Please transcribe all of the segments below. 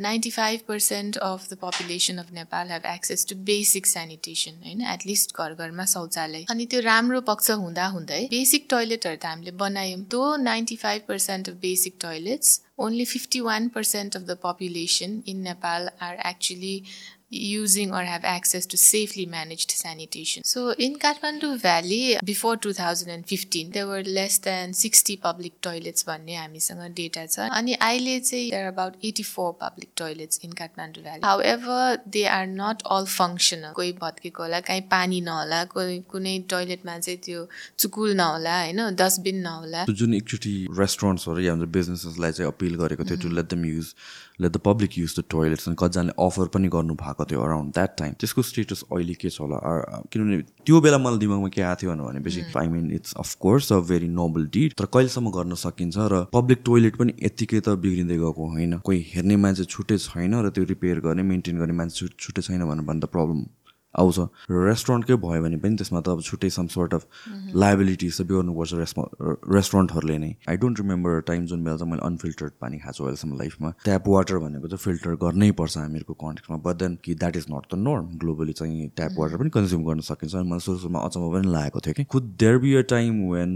Ninety percent of the population of Nepal have access to basic sanitation होइन? At least घर घरमा शौचालय। अनि त्यो राम्रो पक्ष हुँदा हुँदै बेसिक टोइलेटहरू त हामीले बनायौँ। त्यो ninety five percent of basic toilets only fifty one percent of the population in Nepal are actually using or have access to safely managed sanitation. So in Kathmandu Valley, before 2015, there were less than 60 public toilets भन्ने हामीसँग data छ अनि अहिले चाहिँ there are about 84 public toilets in Kathmandu Valley. However, they are not all functional. कोही भत्केको होला काहीँ पानी नहोला कोही कुनै टोइलेटमा चाहिँ त्यो चुकुल नहोला होइन डस्टबिन नहोला जुन एकचोटि रेस्टुरेन्ट्सहरू या बिजनेसेसलाई चाहिँ अपिल गरेको थियो to let them use let the public use the toilets अनि कतिजनाले अफर पनि गर्नु भएको थियो अराउन्ड द्याट टाइम त्यसको स्टेटस अहिले के छ होला? किनभने त्यो बेला मलाई दिमागमा के आएको थियो भनेपछि I mean it's of course a very noble deed तर कहिलेसम्म गर्न सकिन्छ र पब्लिक टोइलेट पनि यत्तिकै त बिग्रिँदै गएको होइन। कोही हेर्ने मान्छे छुट्टै छैन र त्यो रिपेयर गर्ने मेन्टेन गर्ने मान्छे छुट्टै छैन भनेर भन्दा प्रब्लम आउँछ। रेस्टुरेन्टकै भयो भने पनि त्यसमा त अब छुट्टै सम सोर्ट अफ लाइबिलिटिज चाहिँ बिहोर्नुपर्छ रेस्पो रेस्टुरेन्टहरूले नै। आई डोन्ट रिमेम्बर टाइम जुन बेला चाहिँ मैले अनफिल्टर्ड पानी खाएको छु अहिलेसम्म लाइफमा ट्याप वाटर भनेको चाहिँ फिल्टर गर्नै पर्छ हामीहरूको कन्टेक्समा बट देन कि that is not the norm globally चाहिँ ट्याप वाटर पनि कन्ज्युम गर्न सकिन्छ। अनि मलाई सुरु सुरुमा अचम्म पनि लागेको थियो कि। Could there be a time when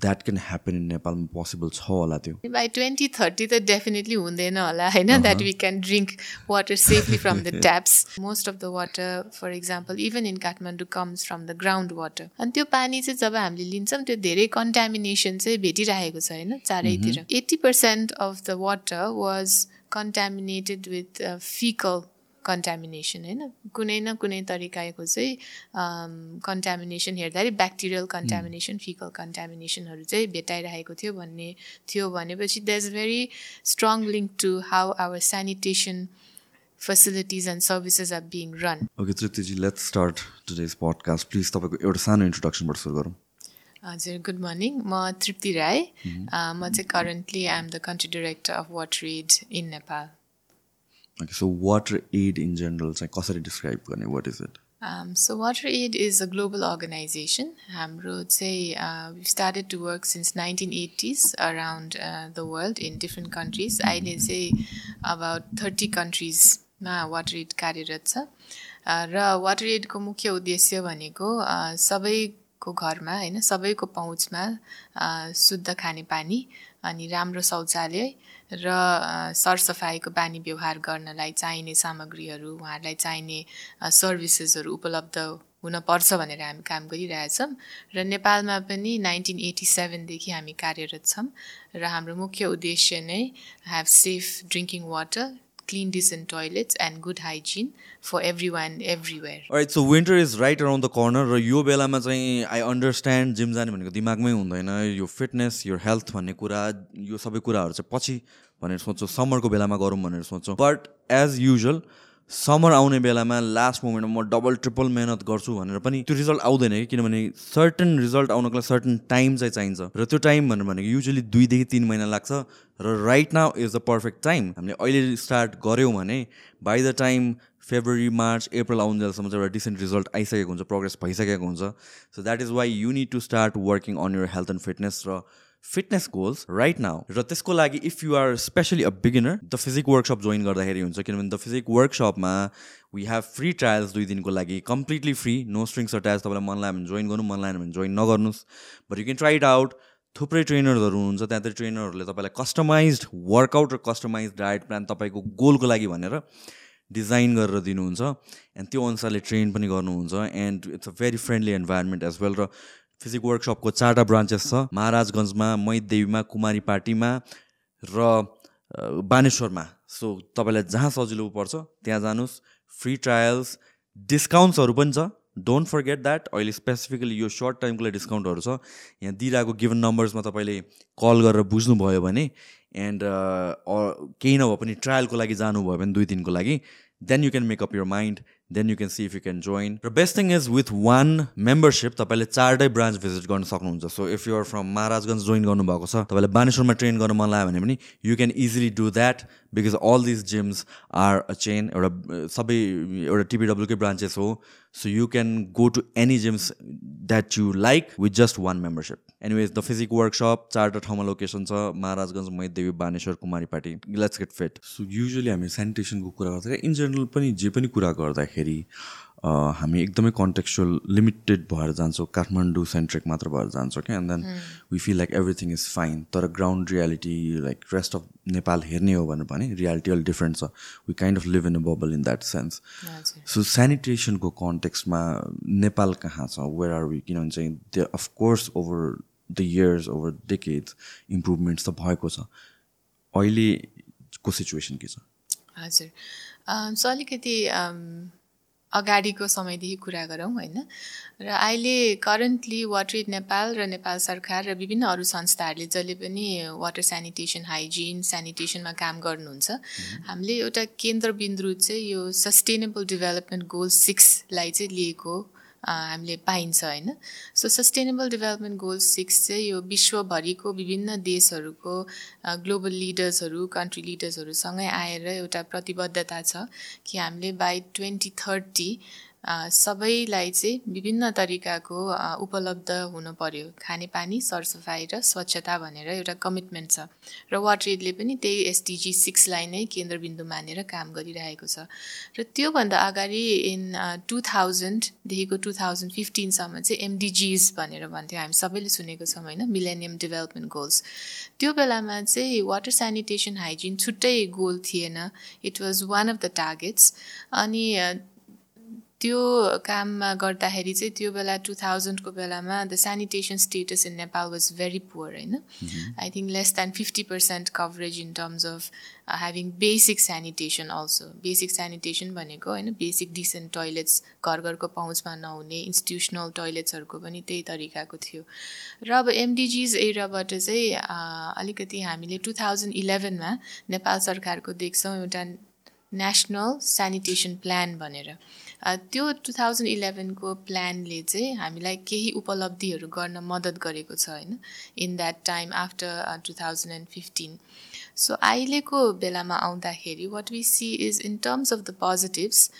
that can happen in नेपालमा पोसिबल छ होला त्यो? बाई ट्वेन्टी थर्टी त डेफिनेटली हुँदैन होला होइन? That we can drink water safely from the taps most of the water for example example even in Kathmandu comes from the ground water अनि त्यो पानी चाहिँ जब हामीले लिन्छौँ त्यो धेरै कन्टामिनेसन चाहिँ भेटिरहेको छ होइन? चारैतिर। Eighty percent of the water was contaminated with faecal contamination होइन? कुनै न कुनै तरिकाको चाहिँ कन्टामिनेसन हेर्दाखेरि ब्याक्टेरियल कन्टामिनेसन फिकल कन्टामिनेसनहरू चाहिँ भेटाइरहेको थियो भन्ने थियो भनेपछि the is very strong link to how our sanitation facilities and services are being run. Okay, Triptiji, let's start today's podcast. Please तपाईँको एउटा सानो इन्ट्रोडक्सनबाट सुरु गरौँ हजुर गुड मर्निङ म तृप्ति राई म चाहिँ currently I am the country director of Water Aid in Nepal okay so Water Aid in general चाहिँ कसरी डिस्क्राइब गर्ने what is it Um, so Water Aid is a global organization. Hamro say uh, we've started to work since 1980s around uh, the world in different countries. I say about 30 countries मा Water Aid कार्यरत छ। र water एडको मुख्य उद्देश्य भनेको सबैको घरमा होइन सबैको पहुँचमा शुद्ध खानेपानी अनि राम्रो शौचालय र सरसफाइको बानी व्यवहार गर्नलाई चाहिने सामग्रीहरू उहाँहरूलाई चाहिने सर्भिसेसहरू उपलब्ध हुनपर्छ भनेर हामी काम गरिरहेछौँ। र नेपालमा पनि नाइन्टिन एटी सेभेनदेखि हामी कार्यरत छौँ। र हाम्रो मुख्य उद्देश्य नै have safe drinking water clean, decent toilets and good hygiene for everyone everywhere. Alright, so winter is right around the corner र यो बेलामा चाहिँ आई अन्डरस्ट्यान्ड जिम जाने भनेको दिमागमै हुँदैन यो फिटनेस यो हेल्थ भन्ने कुरा यो सबै कुराहरू चाहिँ पछि भनेर सोच्छौँ समरको बेलामा गरौँ भनेर सोच्छौँ बट एज युजल समर आउने बेलामा लास्ट मोमेन्टमा म डबल ट्रिपल मेहनत गर्छु भनेर पनि त्यो रिजल्ट आउँदैन कि? किनभने सर्टन रिजल्ट आउनको लागि सर्टन टाइम चाहिँ चाहिन्छ। र त्यो टाइम भनेर भनेको युजली दुईदेखि तिन महिना लाग्छ। र right now is the perfect time हामीले अहिले स्टार्ट गऱ्यौँ भने by the time February March April आउन्जेलसम्म चाहिँ एउटा डिसेन्ट रिजल्ट आइसकेको हुन्छ प्रोग्रेस भइसकेको हुन्छ। So that is why you need to start working on your health and fitness र फिटनेस गोल्स राइट नाउ र त्यसको लागि if you are specially a beginner the Physique Workshop join गर्दाखेरि हुन्छ किनभने द फिजिक वर्कसपमा वी हेभ फ्री ट्रायल्स दुई दिनको लागि completely free no strings attach तपाईँलाई मन लाग्यो भने जोइन गर्नु मन लाग्यो भने जोइन नगर्नुहोस्. But you can try it out थुप्रै ट्रेनरहरू हुनुहुन्छ त्यहाँ चाहिँ ट्रेनरहरूले तपाईँलाई कस्टमाइज वर्कआउट र कस्टमाइज डायट प्लान तपाईँको गोलको लागि भनेर डिजाइन गरेर दिनुहुन्छ एन्ड त्यो अनुसारले ट्रेन पनि गर्नुहुन्छ and it's a very friendly environment as well र फिजिक वर्कसपको चारवटा ब्रान्चेस छ। महाराजगञ्जमा मैदेवीमा कुमारी पार्टीमा र बानेश्वरमा। सो तपाईँलाई जहाँ सजिलो पर्छ त्यहाँ जानुहोस्। फ्री ट्रायल्स डिस्काउन्ट्सहरू पनि छ। डोन्ट फर्गेट द्याट अहिले स्पेसिफिकली यो सर्ट टाइमको लागि डिस्काउन्टहरू छ। यहाँ दिइरहेको गिभन नम्बर्समा तपाईँले कल गरेर बुझ्नुभयो भने एन्ड केही नभए पनि ट्रायलको लागि जानुभयो भने दुई दिनको लागि then you can make up your mind then you can see if you can join र best thing is with one membership तपाईँले चारवटै ब्रान्च भिजिट गर्न सक्नुहुन्छ. So if you're from Maharajganj join गर्नुभएको छ तपाईँलाई बानेश्वरमा ट्रेन गर्न मन लाग्यो भने पनि you can easily do that because all this gyms are a chain एउटा सबै एउटा टिबिडब्ल्युकै ब्रान्चेस हो. So you can go to any gyms that you like with just one membership anyways the Physique Workshop चारवटा ठाउँमा location छ Maharajganj Maidevi Baneshwar Kumaripati let's get fit so usually हामी सेनिटेसनको कुरा गर्दा इन जेनरल पनि जे पनि कुरा गर्दाखेरि हामी एकदमै कन्टेक्चुअल लिमिटेड भएर जान्छौँ। काठमाडौँ सेन्ट्रिक मात्र भएर जान्छौँ क्या। And then we feel like everything is fine तर ground reality like rest of Nepal हेर्ने हो भनेर भने रियालिटी अलिक डिफ्रेन्ट छ। We kind of live in a bubble in that sense so सेनिटेसनको कन्टेक्समा नेपाल कहाँ छ? वेयर आर वी किनभने चाहिँ त्यो of course over the years over decades improvements त भएको छ। अहिलेको सिचुएसन के छ? हजुर। सो अलिकति अगाडिको समयदेखि कुरा गरौँ होइन? र अहिले करेन्टली वाटर नेपाल र नेपाल सरकार र विभिन्न अरू संस्थाहरूले जसले पनि वाटर सेनिटेसन हाइजिन सेनिटेसनमा काम गर्नुहुन्छ हामीले एउटा केन्द्रबिन्दु चाहिँ यो सस्टेनेबल डेभलपमेन्ट गोल सिक्सलाई चाहिँ लिएको हामीले पाइन्छ होइन? So sustainable development goal six चाहिँ यो विश्वभरिको विभिन्न देशहरूको ग्लोबल लिडर्सहरू कन्ट्री लिडर्सहरूसँगै आएर एउटा प्रतिबद्धता छ कि हामीले बाई ट्वेन्टी थर्टी सबैलाई चाहिँ विभिन्न तरिकाको उपलब्ध हुनु पर्यो। खानेपानी सरसफाइ र स्वच्छता भनेर एउटा कमिटमेन्ट छ। र वाटर एडले पनि त्यही एसडिजी सिक्सलाई नै केन्द्रबिन्दु मानेर काम गरिरहेको छ। र त्योभन्दा अगाडि इन टु थाउजन्डदेखिको टु थाउजन्ड फिफ्टिनसम्म चाहिँ एमडिजिज भनेर भन्थ्यो। हामी सबैले सुनेको छौँ होइन? Millennium development goals. त्यो बेलामा चाहिँ वाटर सेनिटेसन हाइजिन छुट्टै गोल थिएन। It was one of the targets. अनि त्यो काममा गर्दाखेरि चाहिँ त्यो बेला टु थाउजन्डको बेलामा the sanitation status in Nepal was very poor होइन? I think less than fifty percent coverage in terms of having basic sanitation also basic sanitation भनेको होइन बेसिक डिसेन्ट टोइलेट्स घर घरको पहुँचमा नहुने इन्स्टिट्युसनल टोइलेट्सहरूको पनि त्यही तरिकाको थियो। र अब एमडिजिज एरियाबाट चाहिँ अलिकति हामीले टु थाउजन्ड इलेभेनमा नेपाल सरकारको देख्छौँ एउटा नेसनल सेनिटेसन प्लान भनेर। त्यो टु थाउजन्ड इलेभेनको प्लानले चाहिँ हामीलाई केही उपलब्धिहरू गर्न मद्दत गरेको छ होइन? In that time after two thousand and fifteen so अहिलेको बेलामा आउँदाखेरि what we see is in terms of the positives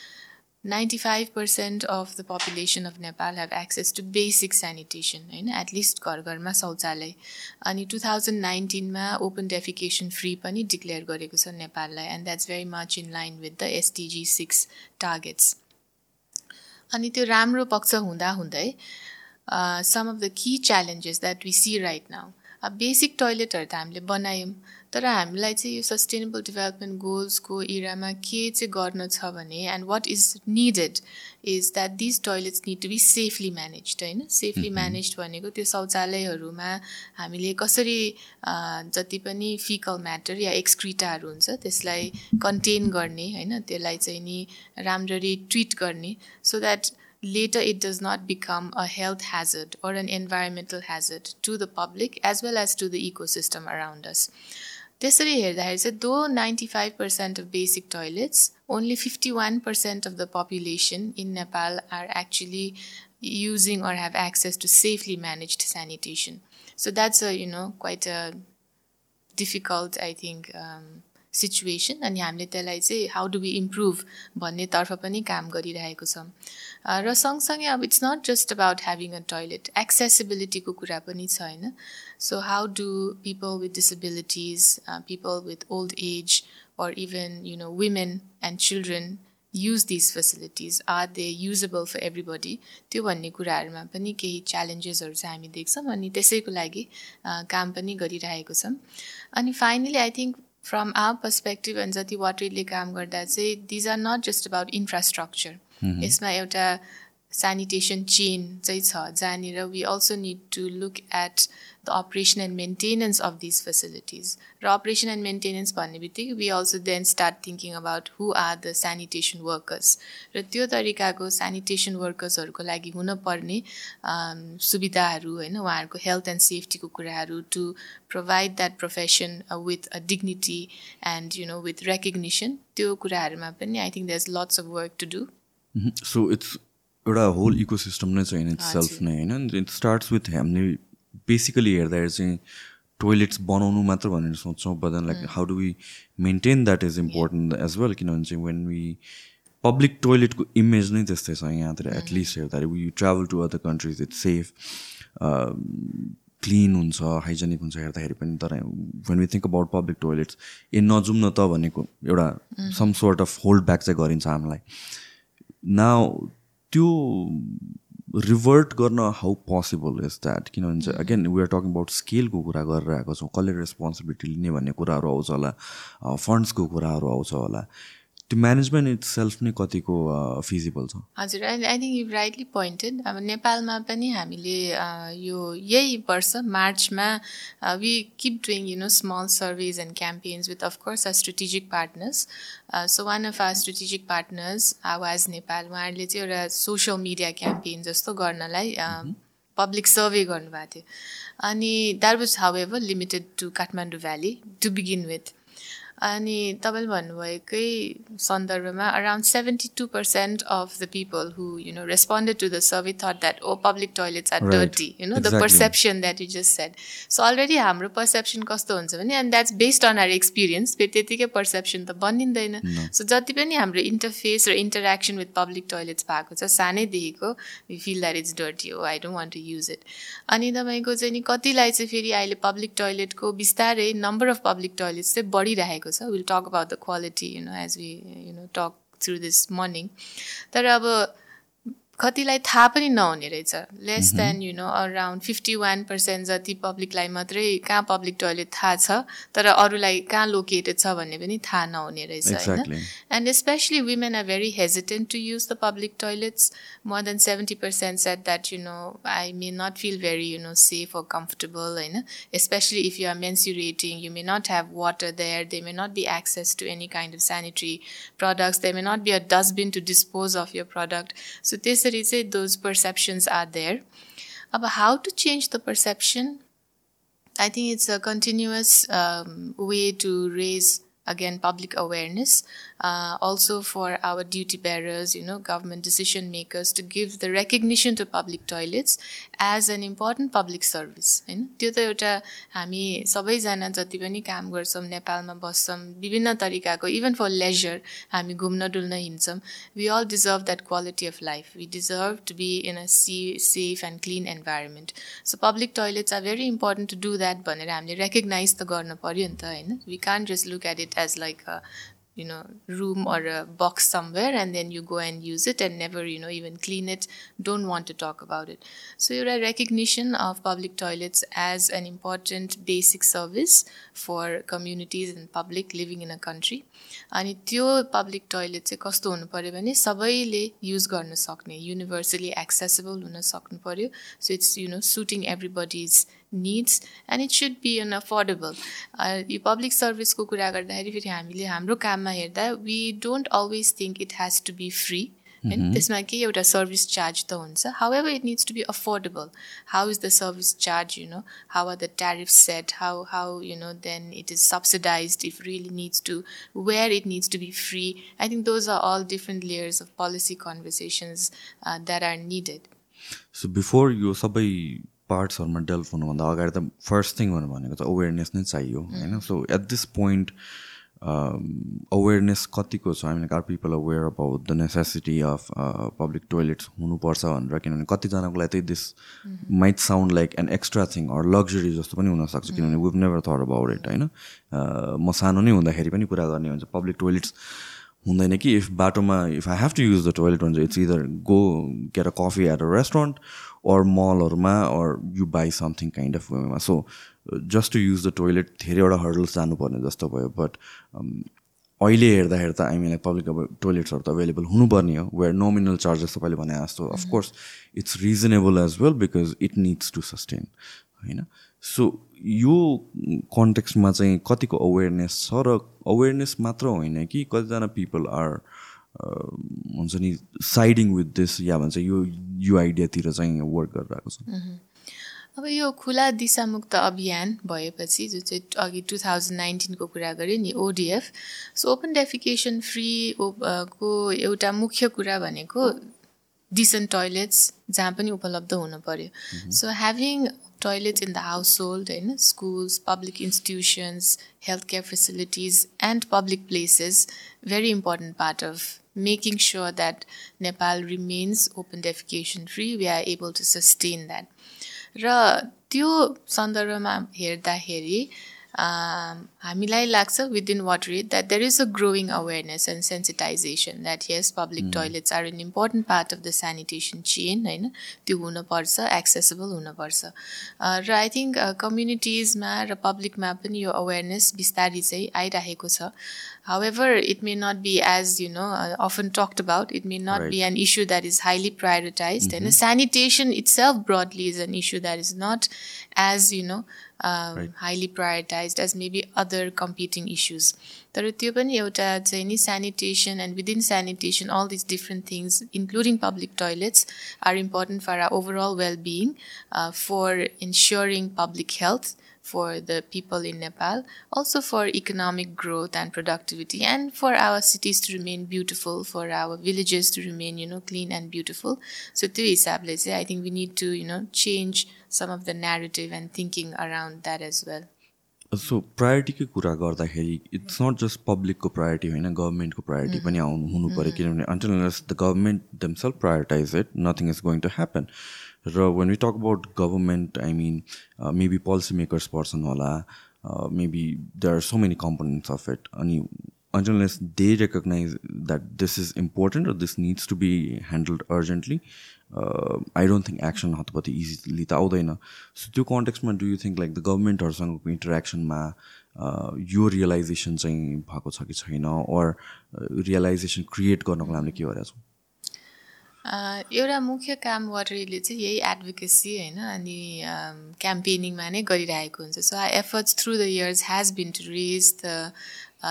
ninety five percent of the population of Nepal have access to basic sanitation होइन? At least घर घरमा शौचालय. अनि two thousand नाइन्टिनमा open defecation free पनि डिक्लेयर गरेको छ नेपाललाई and that's very much in line with the SDG six targets अनि त्यो राम्रो पक्ष हुँदा हुँदै some of the key challenges that we see right now अब बेसिक टोइलेटहरू त हामीले बनायौँ तर हामीलाई चाहिँ यो सस्टेनेबल डेभलपमेन्ट गोल्सको इरामा के चाहिँ गर्न छ भने and what is needed is that these toilets need to be safely manage होइन? सेफली म्यानेज भनेको त्यो शौचालयहरूमा हामीले कसरी जति पनि फिकल म्याटर या एक्सक्रिटाहरू हुन्छ त्यसलाई कन्टेन गर्ने होइन? त्यसलाई चाहिँ नि राम्ररी ट्रिट गर्ने so that later it does not become a health hazard or an environmental hazard to the public as well as to the ecosystem around us. त्यसरी हेर्दाखेरि चाहिँ though ninety five percent of basic toilets only fifty one percent of the population in Nepal are actually using or have access to safely managed sanitation. So that's a, you know, quite a difficult, I think, um, situation अनि हामीले त्यसलाई चाहिँ how do we improve भन्नेतर्फ पनि काम गरिरहेको छौँ। र सँगसँगै अब it's not just about having a toilet एक्सेसिबिलिटीको कुरा पनि छ होइन? So how do people with disabilities people with old age or even you know women and children use these facilities? Are they usable for everybody? त्यो भन्ने कुराहरूमा पनि केही च्यालेन्जेसहरू चाहिँ हामी देख्छौँ अनि त्यसैको लागि काम पनि गरिरहेको छौँ। अनि finally I think from our perspective अनि जति वाटरले काम गर्दा चाहिँ these are not just about infrastructure यसमा एउटा सेनिटेसन चेन चाहिँ छ जहाँनिर we also need to look at the operation and maintenance of these facilities र अपरेसन एन्ड मेन्टेनेन्स भन्ने बित्तिकै we also then start thinking about who are the sanitation workers र त्यो तरिकाको सेनिटेसन वर्कर्सहरूको लागि हुनपर्ने सुविधाहरू होइन उहाँहरूको हेल्थ एन्ड सेफ्टीको कुराहरू to provide that profession with a dignity and you know with recognition त्यो कुराहरूमा पनि I think there is lots of work to do so it's एउटा होल इको सिस्टम नै छैन इट्स सेल्फ नै होइन? इट स्टार्ट्स विथ हामीले basically हेर्दाखेरि चाहिँ टोइलेट्स बनाउनु मात्र भनेर सोच्छौँ but then like how do we maintain that is important as well किनभने चाहिँ वेन वी पब्लिक टोइलेटको इमेज नै त्यस्तै छ यहाँतिर एटलिस्ट हेर्दाखेरि we travel to other countries it's safe clean हुन्छ हाइजेनिक हुन्छ हेर्दाखेरि पनि तर when we think about public toilets ए नजाउँ न त भनेको एउटा some sort of hold back चाहिँ गरिन्छ हामीलाई. न त्यो रिभर्ट गर्न हाउ पोसिबल इज द्याट किनभने चाहिँ again we are talking about स्केलको कुरा गरेर आएको छौँ कसले रेस्पोन्सिबिलिटी लिने भन्ने कुराहरू आउँछ होला फन्ड्सको कुराहरू आउँछ होला। त्यो म्यानेजमेन्ट इट सेल्फ नै कतिको फिजिबल छ? हजुर I I think you rightly pointed अब नेपालमा पनि हामीले यो यही वर्ष मार्चमा we keep doing you know small service and campaigns with of course a strategic partners so one of our strategic partners Awaaj Nepal उहाँहरूले चाहिँ एउटा सोसियल मिडिया क्याम्पेन जस्तो गर्नलाई पब्लिक सर्वे गर्नुभएको थियो। अनि that was however limited to Kathmandu valley to begin with अनि तपाईँले भन्नुभएकै सन्दर्भमा around seventy two percent of the people who you know responded to the survey thought that oh public toilets are dirty you know the perception that you just said so already हाम्रो perception कस्तो हुन्छ भने and that's based on our experience फेरि त्यतिकै perception त बनिँदैन। So जति पनि हाम्रो इन्टरफेस र इन्टरेक्सन विथ पब्लिक टोइलेट्स भएको छ सानैदेखिको we feel that it's dirty हो I don't want to use it अनि तपाईँको चाहिँ नि कतिलाई चाहिँ फेरि अहिले पब्लिक टोइलेटको बिस्तारै नम्बर अफ पब्लिक टोइलेट्स चाहिँ बढिरहेको So We'll talk about the quality, you know, as we you know talk through this morning. There are uh, कतिलाई थाहा पनि नहुने रहेछ. Less than you know around fifty one percent जति पब्लिकलाई मात्रै कहाँ पब्लिक टोइलेट थाहा छ तर अरूलाई कहाँ लोकेटेड छ भन्ने पनि थाहा नहुने रहेछ होइन? And specially women are very hesitant to use the public toilets more than seventy percent said that you know I may not feel very you know safe or comfortable होइन? Specially if you are menstruating you may not have water there they may not be access to any kind of sanitary products they may not be a dustbin to dispose of your product so त्यस त्यसरी चाहिँ those perceptions are there अब how to change the perception I think it's a continuous um, way to raise again public awareness uh, also for our duty bearers you know government decision makers to give the recognition to public toilets as an important public service. होइन त्यो त एउटा हामी सबैजना जति पनि काम गर्छौँ नेपालमा बस्छौँ विभिन्न तरिकाको इभन फर लेजर हामी घुम्न डुल्न हिँड्छौँ we all deserve that quality of life we deserve to be in a see safe and clean environment so public toilets are very important to do that भनेर हामीले रेकग्नाइज त गर्न पऱ्यो नि त होइन? We can't just look at it as like a you know room or a box somewhere and then you go and use it and never you know even clean it don't want to talk about it so you're a recognition of public toilets as an important basic service for communities and public living in a country अनि त्यो public toilet चाहिँ कस्तो हुनु पऱ्यो भने सबैले use गर्न सक्ने युनिभर्सली एक्सेसेबल हुन सक्नु पऱ्यो so it's you know suiting everybody's Needs and it should be an affordable यो पब्लिक सर्भिसको कुरा गर्दाखेरि फेरि हामीले हाम्रो काममा हेर्दा we don't always think it has to be free होइन त्यसमा केही एउटा सर्भिस चार्ज त हुन्छ however it needs to be affordable how is the service charge you know how are the tariff set how how you know then it is subsidise if really needs to where it needs to be free I think those are all different layers of policy conversations that are needed so before यो सबै पार्ट्सहरूमा delve हुनुभन्दा अगाडि त first thing भनेको त awareness नै चाहियो होइन? So at this point awareness कतिको छ? I mean are people aware about the necessity of public toilets हुनुपर्छ भनेर? किनभने कतिजनाको लागि चाहिँ this might sound like an extra thing or luxury जस्तो पनि हुनसक्छ किनभने we've never thought about it होइन? म सानो नै हुँदाखेरि पनि कुरा गर्ने हुन्छ पब्लिक टोइलेट्स हुँदैन कि? इफ बाटोमा if I have to use the toilet भन्छ it's either go get a coffee at a restaurant or मलहरूमा or you buy something kind of वेमा so just to use the toilet धेरैवटा hurdles जानुपर्ने जस्तो भयो but अहिले हेर्दा हेर्दा I mean public अब टोइलेट्सहरू त अभाइलेबल हुनुपर्ने हो वेयर नोमिनल चार्जेस तपाईँले भने जस्तो of course it's reasonable as well because it needs to sustain होइन सो यो कन्टेक्स्टमा चाहिँ कतिको अवेरनेस छ र अवेरनेस मात्र होइन कि कतिजना पिपल आर हुन्छ नि साइडिङ विथ दिस या भन्छ यो यो आइडियातिर चाहिँ वर्क गरिरहेको छ। अब यो खुला दिशामुक्त अभियान भएपछि जो चाहिँ अघि टु थाउजन्ड नाइन्टिनको कुरा गरेँ नि ODF so open defecation free को एउटा मुख्य कुरा भनेको डिसेन्ट टोइलेट्स जहाँ पनि उपलब्ध हुनु पऱ्यो so having toilets in the household होइन schools public institutions health care facilities and public places very important part of making sure that Nepal remains open defecation free, we are able to sustain that. र त्यो सन्दर्भमा हेर्दाखेरि हामीलाई लाग्छ within water it that there is a growing awareness and sensitization that yes public toilets are an important part of the sanitation chain होइन त्यो हुनपर्छ accessible हुनपर्छ र आई थिङ्क कम्युनिटिजमा र पब्लिकमा पनि यो अवेरनेस बिस्तारी चाहिँ आइरहेको छ However, it may not be as you know uh, often talked about. It may not right. be an issue that is highly prioritized. Mm-hmm. And sanitation itself broadly is an issue that is not as you know um, right. highly prioritized as maybe other competing issues. तर त्यो पनि एउटा चाहिँ नि sanitation and within sanitation all these different things including public toilets are important for our overall well-being uh, for ensuring public health for the people in Nepal, also for economic growth and productivity, and for our cities to remain beautiful, for our villages to remain, you know, clean and beautiful. So, to hisabले चाहिँ I think we need to, you know, change some of the narrative and thinking around that as well. So प्रायोरिटीकै कुरा गर्दाखेरि it's not just पब्लिकको priority होइन गभर्मेन्टको priority पनि आउनु हुनु पऱ्यो किनभने until the government themselves prioritise it nothing is going to happen र when we talk about government I mean maybe policy makers person होला maybe there are so many components of it अनि they recognize that this is important or this needs to be handled urgently, uh, I don't think action हतपति easily त आउँदैन so त्यो कन्टेक्समा do you think like the गभर्मेन्टहरूसँगको इन्टरेक्सनमा यो realization चाहिँ भएको छ कि छैन? अर रियलाइजेसन क्रिएट गर्नको लागि के गरेका छौँ? एउटा मुख्य काम वाटरीले चाहिँ यही एडभोकेसी होइन अनि क्याम्पेनिङमा नै गरिरहेको हुन्छ। So efforts through the years has been to raise the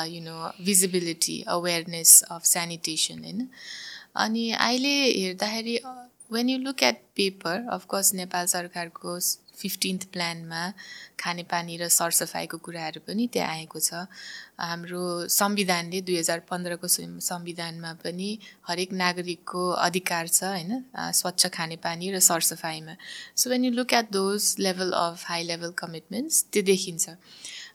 you know visibility awareness of sanitation होइन। अनि अहिले हेर्दाखेरि when you look at paper of course Nepal सरकारको फिफ्टिन्थ प्लानमा खानेपानी र सरसफाइको कुराहरू पनि त्यहाँ आएको छ। हाम्रो संविधानले दुई हजार पन्ध्रको संविधानमा पनि हरेक नागरिकको अधिकार छ होइन? स्वच्छ खानेपानी र सरसफाइमा so when you look at those level of high level commitments त्यो देखिन्छ।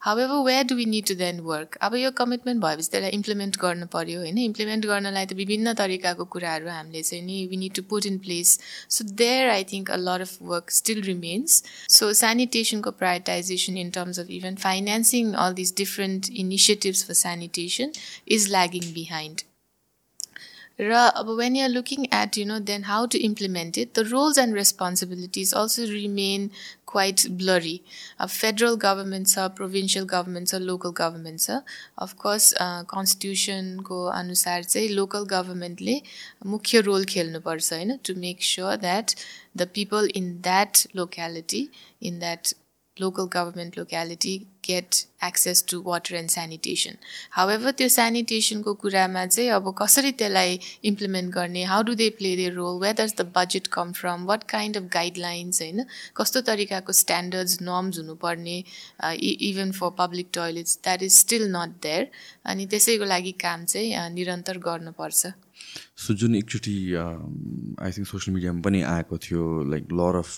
However where do we need to then work अब यो कमिटमेन्ट भएपछि त्यसलाई इम्प्लिमेन्ट गर्नु पऱ्यो होइन? इम्प्लिमेन्ट गर्नलाई त विभिन्न तरिकाको कुराहरू हामीले चाहिँ नि we need to put in place so there I think a lot of work still remains so सेनिटेसनको prioritization in terms of even financing all this different initiatives for sanitation is lagging behind But when you're looking at you know then how to implement it the roles and responsibilities also remain quite blurry. Uh, federal governments are provincial governments are local governments are of course uh, constitution ko anusar say local government le mukhya role khelnu parcha haina to make sure that the people in that locality in that local government locality get access to water and sanitation. However, त्यो sanitation कुरामा चाहिँ अब कसरी त्यसलाई implement गर्ने? How do they play they role does the budget come from what kind of guidelines होइन? कस्तो तरिकाको स्ट्यान्डर्ड्स नर्म्स हुनुपर्ने? Even for public toilets that is still not there अनि त्यसैको लागि काम चाहिँ निरन्तर गर्नुपर्छ। सो जुन एकचोटि आई थिङ्क सोसियल मिडियामा पनि आएको थियो लाइक लर अफ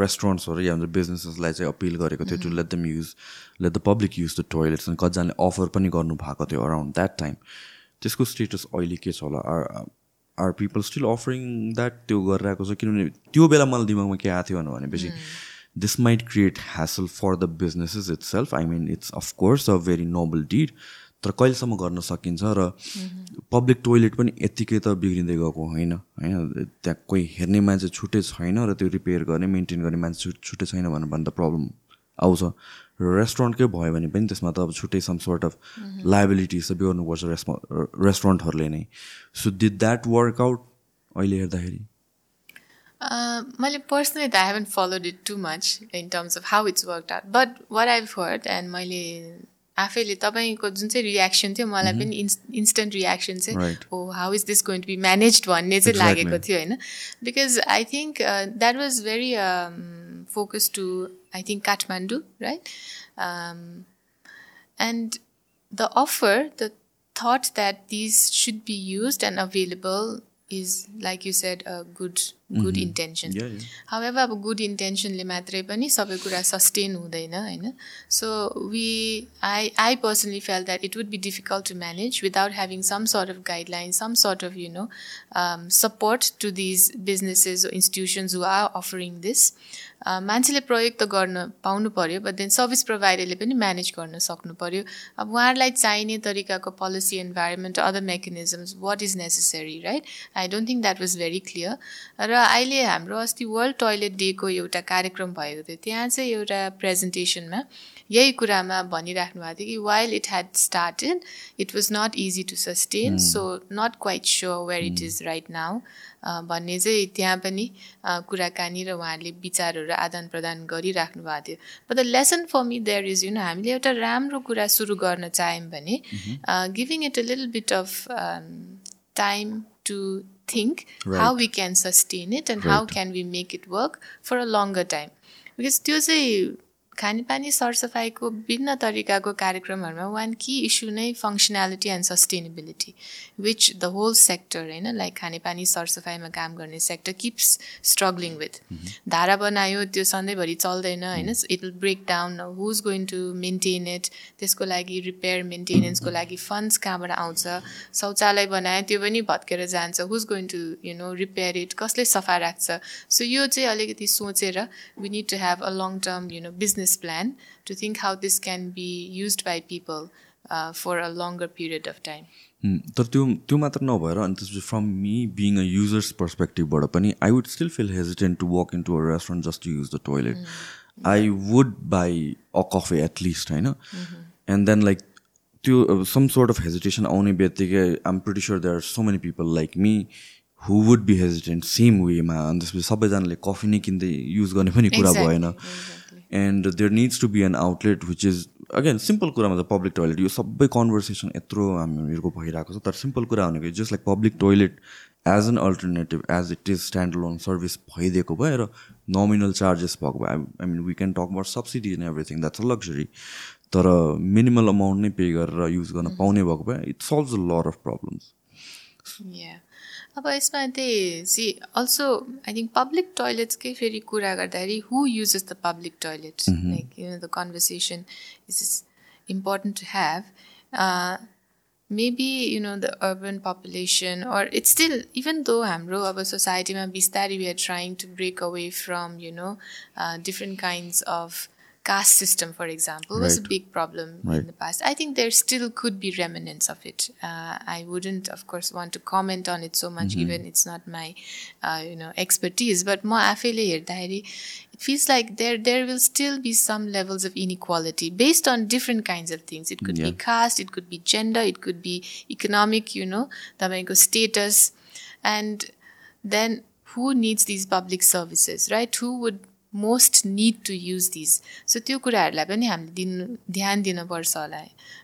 रेस्टुरेन्ट्सहरू या बिजनेसेसलाई चाहिँ अपिल गरेको थियो to let them use let the public use the toilets अनि कतिजनाले अफर पनि गर्नु भएको थियो अराउन्ड द्याट टाइम त्यसको स्टेटस अहिले के छ होला? Are are people still offering that त्यो गरिरहेको छ? किनभने त्यो बेला मलाई दिमागमा के आएको थियो भनेपछि this might create hassle for the businesses itself I mean it's of course a very noble deed तर कहिलेसम्म गर्न सकिन्छ र पब्लिक टोइलेट पनि यत्तिकै त बिग्रिँदै गएको होइन। होइन त्यहाँ कोही हेर्ने मान्छे छुट्टै छैन र त्यो रिपेयर गर्ने मेन्टेन गर्ने मान्छे छुट्टै छैन भनेर भने त प्रब्लम आउँछ। र रेस्टुरेन्टकै भयो भने पनि त्यसमा त अब छुट्टै सम सर्ट अफ लाइबिलिटिज त बिहोर्नुपर्छ रेस्प रेस्टुरेन्टहरूले नै। सो डिड द्याट वर्कआउट अहिले हेर्दाखेरि? मैले पर्सनली त I haven't followed it too much in terms of how it's work out but what I heard and मैले आफैले तपाईँको जुन चाहिँ रियाक्सन थियो मलाई पनि इन्स इन्स्टेन्ट रियाक्सन चाहिँ हो how is this going to be manage भन्ने चाहिँ लागेको थियो होइन? Because I think that was very focus to I think Kathmandu right and the offer the thought that these should be used and available is, like you said, a good good intention however अब good इन्टेन्सनले मात्रै पनि सबै कुरा sustain हुँदैन होइन? So we I I personally feel that it would be difficult to manage without having some sort of guideline some sort of you know support to these businesses institutions who are offering this मान्छेले प्रयोग त गर्न पाउनु पऱ्यो but then service प्रोभाइडरले पनि manage गर्न सक्नु पऱ्यो अब उहाँहरूलाई चाहिने तरिकाको policy environment other mechanisms what is necessary right I don't think that was very clear र अहिले हाम्रो अस्ति वर्ल्ड टोइलेट डेको एउटा कार्यक्रम भएको थियो। त्यहाँ चाहिँ एउटा प्रेजेन्टेसनमा यही कुरामा भनिराख्नु भएको थियो कि while it had started it was not easy to sustain so not quite sure where it is right now भन्ने चाहिँ त्यहाँ पनि कुराकानी र उहाँहरूले विचारहरू आदान प्रदान गरिराख्नु भएको थियो। But the lesson for me there is you know हामीले एउटा राम्रो कुरा सुरु गर्न चाह्यौँ भने giving it a little bit of time to think right. how we can sustain it and right. how can we make it work for a longer time because there's a खानेपानी सरसफाइको भिन्न तरिकाको कार्यक्रमहरूमा वान कि issue नै functionality and sustainability which the whole sector होइन like खानेपानी सरसफाइमा काम गर्ने सेक्टर किप्स स्ट्रगलिङ विथ धारा बनायो त्यो सधैँभरि चल्दैन होइन it will break down who is going to maintain it त्यसको लागि रिपेयर मेन्टेनेन्सको लागि फन्ड्स कहाँबाट आउँछ? शौचालय बनायो त्यो पनि भत्केर जान्छ। Who's going to you know repair it कसले सफा राख्छ? सो यो चाहिँ अलिकति सोचेर we need to have a long term you know business business plan to think how this can be used by people uh, for a longer period of time. तर त्यो त्यो मात्र नभएर अनि त्यसपछि from me being a users पर्सपेक्टिभबाट पनि I would still feel hesitant to walk into a restaurant just to use the toilet I would buy a coffee at least होइन? And then like त्यो सम सोर्ट अफ हेजिटेसन आउने बित्तिकै I'm pretty sure there are so many people like me who would be hesitant same वेमा अनि त्यसपछि सबैजनाले coffee नै किन्दै युज गर्ने पनि कुरा भएन। And there needs to be an outlet which is again simple कुरामा त पब्लिक टोइलेट यो सबै कन्भर्सेसन यत्रो हामीहरूको भइरहेको छ तर सिम्पल कुरा भनेको just like public toilet as an alternative as it is standalone service भइदिएको भए र नोमिनल चार्जेस भएको भए I mean we can talk about subsidy in everything that's a luxury तर मिनिमल अमाउन्ट नै पे गरेर युज गर्न पाउने भएको भए it solves a lot of problems अब यसमा त्यही see also I think public टोइलेट्सकै फेरि कुरा गर्दाखेरि who uses the public toilets like you know the conversation is is important to have maybe you know the urban population or it's still even though hamro our society ma bistari we are trying to break away from you know uh, different kinds of caste system, for example, was a big problem right. in the past. I think there still could be remnants of it. Uh, I wouldn't, of course, want to comment on it so much, mm-hmm. even it's not my, uh, you know, expertise. But more affiliate it feels like there there will still be some levels of inequality based on different kinds of things. It could yeah. be caste, it could be gender, it could be economic, you know, the status, and then who needs these public services, right? Who would most need to use this so त्यो कुराहरूलाई पनि हामीले दिनु ध्यान दिनुपर्छ होला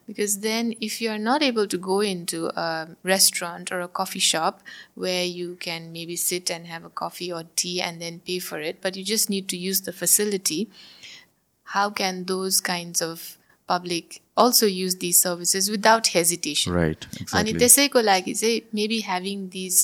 because then if you are not able to go into a restaurant or a coffee shop way you can maybe sit and have a coffee or tea and then pay for it but you just need to use the facility how can those kinds of public also use these services without hesitation. Right. Exactly. अनि त्यसैको लागि चाहिँ maybe having these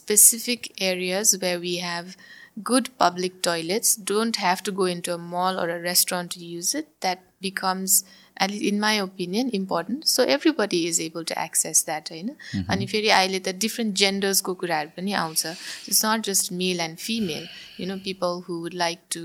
specific areas where we have good public toilets don't have to go into a mall or a restaurant to use it that becomes at least in my opinion important so everybody is able to access that होइन अनि फेरि अहिले त different जेन्डर्सको कुराहरू पनि आउँछ it's not just male and female you know people who would like to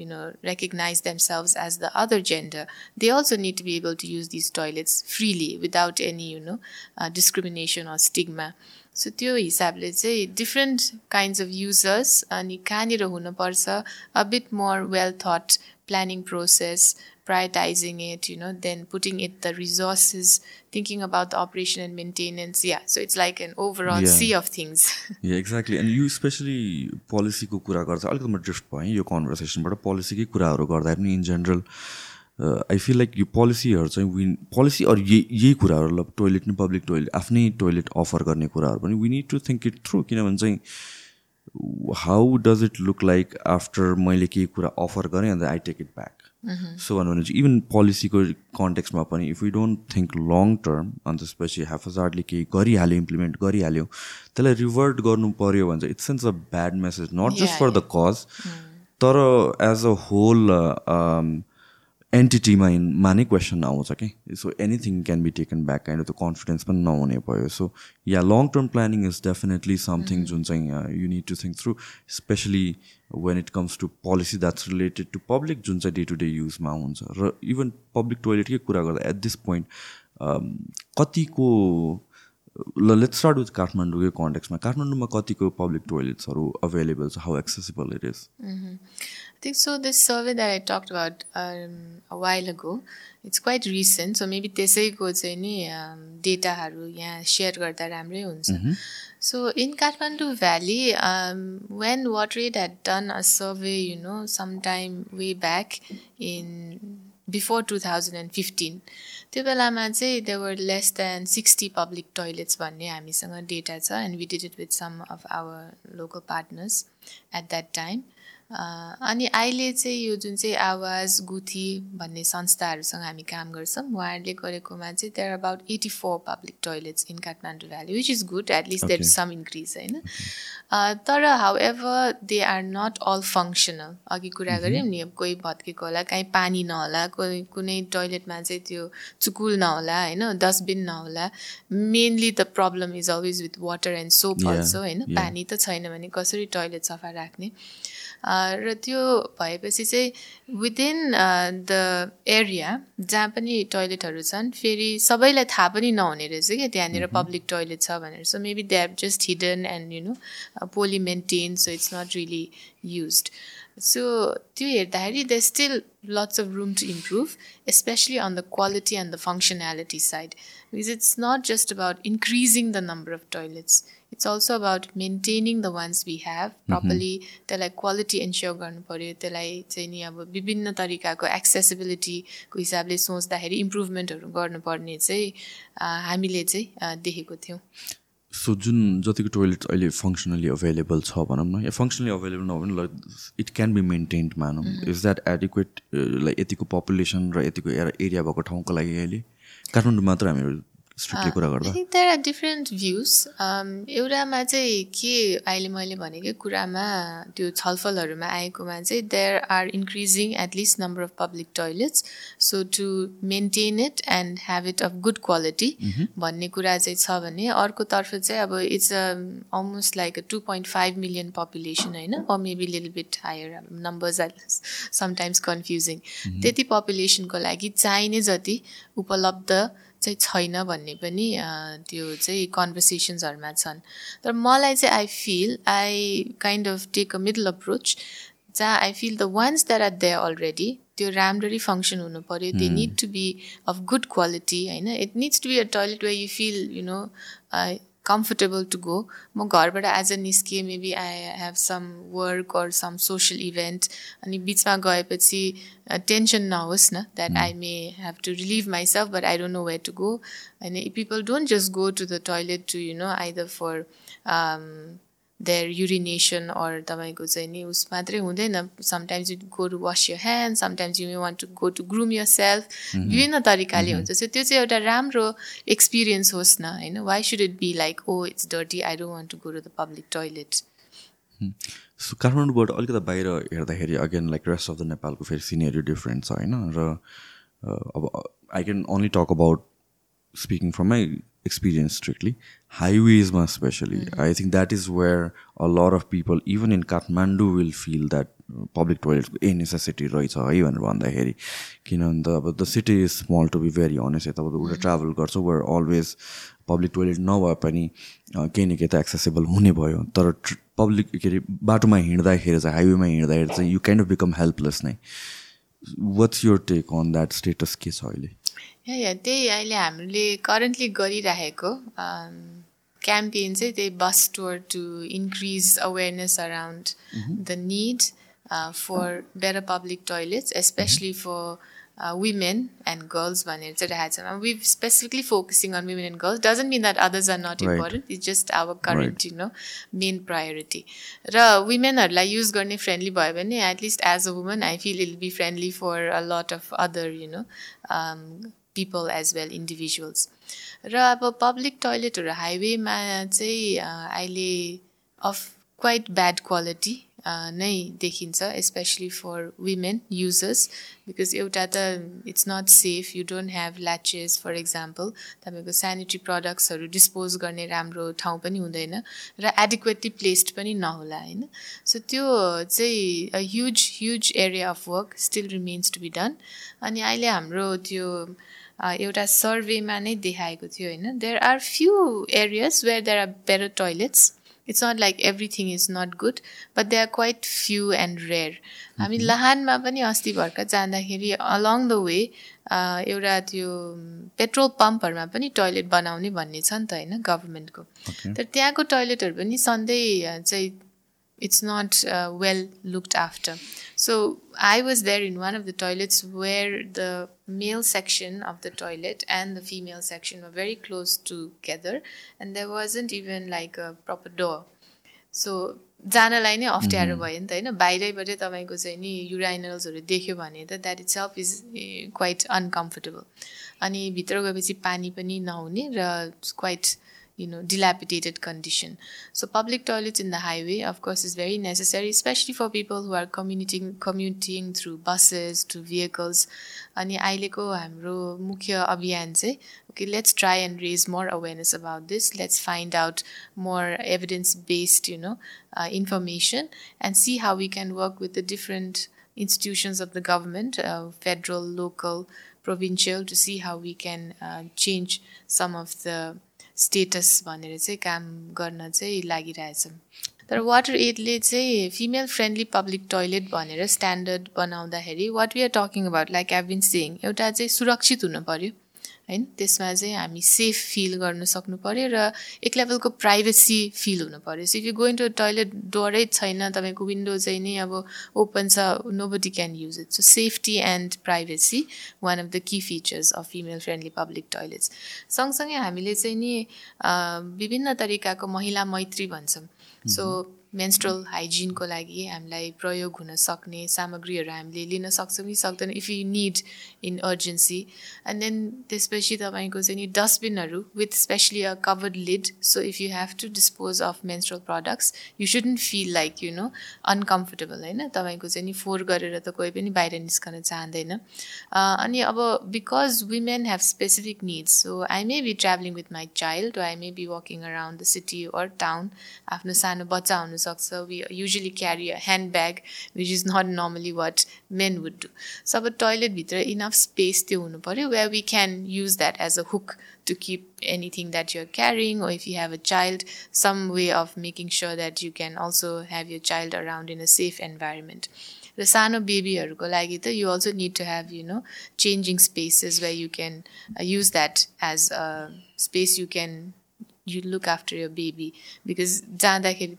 you know recognize themselves as the other gender, they also need to be able to use these toilets freely without any, you know, uh, discrimination or stigma. So त्यो हिसाबले चाहिँ different kinds of users अनि कहाँनिर हुनुपर्छ a bit more well thought planning process prioritizing it, you know, then putting it the resources, thinking about the operation and maintenance. Yeah, so it's like an overall yeah. sea of things. yeah, exactly. And you especially policy को कुरा गर्छ अलिकति म drift भएँ यो कन्भर्सेसनबाट पोलिसीकै कुराहरू गर्दा पनि in general I feel like यो पोलिसीहरू चाहिँ विन पोलिसी अरू यही यही कुराहरू टोइलेट नि पब्लिक टोइलेट आफ्नै टोइलेट अफर गर्ने कुराहरू पनि we need to think it through किनभने चाहिँ how does it look like after मैले केही कुरा अफर गरेँ अन्त I take it back so भन्यो भने चाहिँ इभन पोलिसीको कन्टेक्समा पनि if you don't think long term अनि त्यसपछि हेफजार्डले केही गरिहाल्यो इम्प्लिमेन्ट गरिहाल्यो त्यसलाई रिभर्ट गर्नु पऱ्यो भने चाहिँ it's sends a bad message not just for the cause तर एज अ होल एन्टिटीमा मा नै क्वेसन आउँछ कि? So anything can be taken back kind the confidence पनि नहुने भयो. So yeah long term planning is definitely something जुन चाहिँ you need to think through specially when it comes to policy that's related to public जुन चाहिँ day to day युजमा हुन्छ. र even public टोइलेटकै कुरा गर्दा एट दिस पोइन्ट कतिको ल लेट्स स्टार्ट विथ काठमाडौँकै कन्टेक्समा काठमाडौँमा कतिको पब्लिक टोइलेट्सहरू अभाइलेबल छ? How accessible it is think so. This survey that I talked about um, a while ago, it's quite recent. So maybe त्यसैको चाहिँ नि डेटाहरू यहाँ सेयर गर्दा राम्रै हुन्छ So in Kathmandu Valley, um, when WaterAid had done a survey, you know, sometime way back in before 2015, त्यो बेलामा चाहिँ there were less than sixty public toilets भन्ने हामीसँग डेटा छ and we did it with some of our local partners at that time अनि अहिले चाहिँ यो जुन चाहिँ आवाज गुथी भन्ने संस्थाहरूसँग हामी काम गर्छौँ उहाँहरूले गरेकोमा चाहिँ there about eighty four public toilets in Kathmandu valley which is good at least there is some increase होइन? तर however they are not all functional अघि कुरा गऱ्यौँ नि कोही भत्केको होला काहीँ पानी नहोला कोही कुनै टोइलेटमा चाहिँ त्यो चुकुल नहोला होइन डस्टबिन नहोला। Mainly the problem is always with water and soap also होइन? पानी त छैन भने कसरी टोइलेट सफा राख्ने? र त्यो भएपछि चाहिँ विदिन द एरिया जहाँ पनि टोइलेटहरू छन् फेरि सबैलाई थाहा पनि नहुने रहेछ कि त्यहाँनिर पब्लिक टोइलेट छ भनेर। So maybe they have just hidden and you know poorly maintain so it's not really used so त्यो हेर्दाखेरि they still lots of room to improve especially on the quality and the functionality side because it's not just about increasing the number of toilets it's also about maintaining the ones we have properly. त्यसलाई quality ensure गर्नु पऱ्यो त्यसलाई चाहिँ नि अब विभिन्न तरिकाको एक्सेसिबिलिटीको हिसाबले सोच्दाखेरि इम्प्रुभमेन्टहरू गर्नुपर्ने चाहिँ हामीले चाहिँ देखेको थियौँ। सो जुन जतिको टोइलेट अहिले फङ्सनली अभाइलेबल छ भनौँ न या फङ्सनली अभाइलेबल नभए पनि like it can be maintained मानौँ इज द्याट एडिक्वेट लाइक यतिको पपुलेसन र यतिको एरिया भएको ठाउँको लागि अहिले? काठमाडौँ मात्र हामीहरू स्ट्रिक्टली कुरा गर्दा? देयर आर डिफ्रेन्ट भ्युज एउटामा चाहिँ के अहिले मैले भनेकै कुरामा त्यो छलफलहरूमा आएकोमा चाहिँ there are increasing at least number of public toilets so to maintain it and have it of good quality भन्ने कुरा चाहिँ छ भने अर्कोतर्फ चाहिँ अब it's a almost like two point five million population होइन? Or maybe lil bit higher numbers are sometimes confusing त्यति पपुलेसनको लागि चाहिने जति उपलब्ध चाहिँ छैन भन्ने पनि त्यो चाहिँ कन्भर्सेसन्सहरूमा छन्। तर मलाई चाहिँ I feel I kind of take a middle approach जहाँ I feel the ones that are there already त्यो राम्ररी फङ्सन हुनु पऱ्यो they need to be of good quality होइन? It needs to be a toilet way you feel you know comfortable to go. म घरबाट as a निस्किएँ maybe I have some work or some social event अनि बिचमा गएपछि tension नहोस् न that I may have to relieve myself but I don't know where to go होइन people don't just go to the toilet to you know either for their urination or तपाईँको चाहिँ नि उस मात्रै हुँदैन। Sometimes you go to wash your hand sometimes you may want to go to groom yourself विभिन्न तरिकाले हुन्छ। So त्यो चाहिँ एउटा राम्रो एक्सपिरियन्स होस् न होइन? Why should it be like oh it's dirty I don't want to go to the public toilet so काठमाडौँबाट अलिकति बाहिर हेर्दाखेरि again like rest of the नेपालको फेरि सिनेरी डिफ्रेन्ट छ होइन? र अब I can only talk about speaking from my experience strictly. Highways ma especially. Mm-hmm. i think that is where a lot of people even in kathmandu will feel that public toilet a necessity रहेछ है भनेर भन्दाखेरि किनभने त अब the city is small to be very honest यता उता travel गर्छ वेयर अलवेज पब्लिक टोइलेट नभए पनि केही न केही त एक्सेसेबल हुने भयो तर पब्लिक के अरे बाटोमा हिँड्दाखेरि चाहिँ हाइवेमा हिँड्दाखेरि चाहिँ यु अफ बिकम हेल्पलेस नै what's your take on that status के छ अहिले या त्यही अहिले हामीले करेन्टली गरिरहेको क्याम्पेन चाहिँ त्यही bus tour to increase awareness around the need for better public toilets especially for women and girls भनेर चाहिँ राखेको छ। We specifically focusing on women and girls doesn't mean that others are not important it's just our current you know main priority र वुमेनहरूलाई use गर्ने friendly भयो भने at least as a woman I feel it'll be friendly for a lot of other you know people as well individuals र अब public टोइलेटहरू हाइवेमा चाहिँ अहिले अफ क्वाइट ब्याड क्वालिटी नै देखिन्छ specially for women users because एउटा त it's not safe you don't have latches for example तपाईँको सेनिटरी प्रडक्ट्सहरू डिस्पोज गर्ने राम्रो ठाउँ पनि हुँदैन र एडिक्वेटली प्लेस्ड पनि नहोला होइन? सो त्यो चाहिँ huge huge area of work still remains to be done अनि अहिले हाम्रो त्यो एउटा सर्वेमा नै देखाएको थियो होइन? There are few areas where there are better toilets it's not like everything is not good but they are quite few and rare हामी लहानमा पनि अस्ति भर्खर जाँदाखेरि अलङ द वे एउटा त्यो पेट्रोल पम्पहरूमा पनि टोइलेट बनाउने भन्ने छ नि त होइन? गभर्मेन्टको। तर त्यहाँको टोइलेटहरू पनि सधैँ चाहिँ not uh, well looked after. So I was there in one of the toilets where the male section of the toilet and the female section were very close together, and there wasn't even like a proper door. So जानलाई नै अप्ठ्यारो भयो नि त होइन बाहिरैबाटै तपाईँको चाहिँ नि युराइनल्सहरू देख्यो भने त that itself is quite uncomfortable अनि भित्र गएपछि पानी पनि नहुने र quite you know dilapidated condition so public toilets in the highway of course is very necessary especially for people who are commuting commuting through buses to vehicles अनि अहिलेको हाम्रो मुख्य अभियान चाहिँ okay let's try and raise more awareness about this let's find out more evidence based you know uh, information and see how we can work with the different institutions of the government uh, federal local provincial to see how we can uh, change some of the status भनेर चाहिँ काम गर्न चाहिँ लागिरहेछ। तर water एडले चाहिँ female friendly public toilet भनेर स्ट्यान्डर्ड बनाउँदाखेरि what we are talking about like I been saying एउटा चाहिँ सुरक्षित हुनु पऱ्यो होइन त्यसमा चाहिँ हामी सेफ फिल गर्नु सक्नु पऱ्यो र एक लेभलको प्राइभेसी फिल हुनु पऱ्यो so you going to toilet डोरै छैन तपाईँको विन्डो चाहिँ नै अब ओपन छ nobody can use it so safety and privacy one of the key features of female friendly public toilets सँगसँगै हामीले चाहिँ नि विभिन्न तरिकाको महिला मैत्री भन्छौँ। सो मेन्स्ट्रल हाइजिनको लागि हामीलाई प्रयोग हुन सक्ने सामग्रीहरू हामीले लिन सक्छौँ कि सक्दैन if you need in urgency and then त्यसपछि तपाईँको चाहिँ नि डस्टबिनहरू with especially a covered lid so if you have to dispose of menstrual products you shouldn't feel like you know uncomfortable होइन? तपाईँको चाहिँ नि फोहोर गरेर त कोही पनि बाहिर निस्कन चाहँदैन। अनि अब because women have specific needs so I may be travelling with my child I may be walking around the city or town आफ्नो सानो बच्चा हुनु सक्छ we usually carry a handbag which is not normally what men would do so अब टोइलेटभित्र enough space त्यो हुनु पऱ्यो where we can use that as a hook to keep anything that you're carrying or if you have a child some way of making sure that you can also have your child around in a safe environment र सानो बेबीहरूको लागि त you also need to have you know changing spaces way you can use that as a space you can You look after your baby because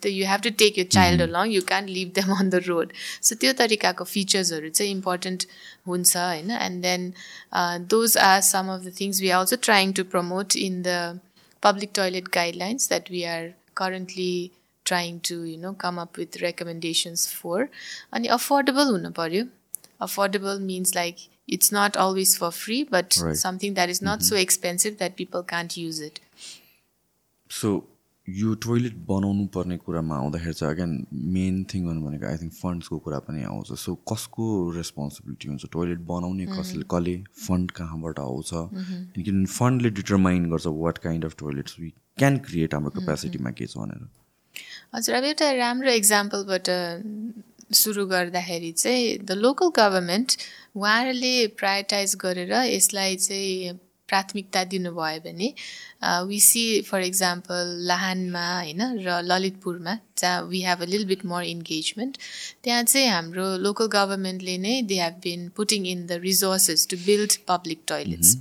you have to take your child mm-hmm. along you can't leave them on the road so त्यो तरिकाको फिचर्सहरू चाहिँ important हुन्छ होइन and then those are some of the things we are also trying to promote in the public toilet guidelines that we are currently trying to you know come up with recommendations for अनि affordable हुनु पर्यो affordable means like it's not always for free but something that is not mm-hmm. so expensive that people can't use it so यो toilet बनाउनु पर्ने कुरामा आउँदाखेरि चाहिँ again main thing गर्नु भनेको आई थिङ्क फन्ड्सको कुरा पनि आउँछ। सो कसको रेस्पोन्सिबिलिटी हुन्छ? टोइलेट बनाउने कसले कसले फन्ड कहाँबाट आउँछ? किनभने फन्डले डिटरमाइन गर्छ what kind of toilets we can create हाम्रो क्यापेसिटीमा के छ भनेर। हजुर अब एउटा राम्रो इक्जाम्पलबाट सुरु गर्दाखेरि चाहिँ द लोकल गभर्मेन्ट उहाँहरूले प्रायोरिटाइज गरेर यसलाई चाहिँ प्राथमिकता दिनुभयो भने वी सी फर इक्जाम्पल लाहानमा होइन र ललितपुरमा जहाँ we have a lil bit more engagement त्यहाँ चाहिँ हाम्रो लोकल गभर्मेन्टले नै they have been putting in the resources to build public toilets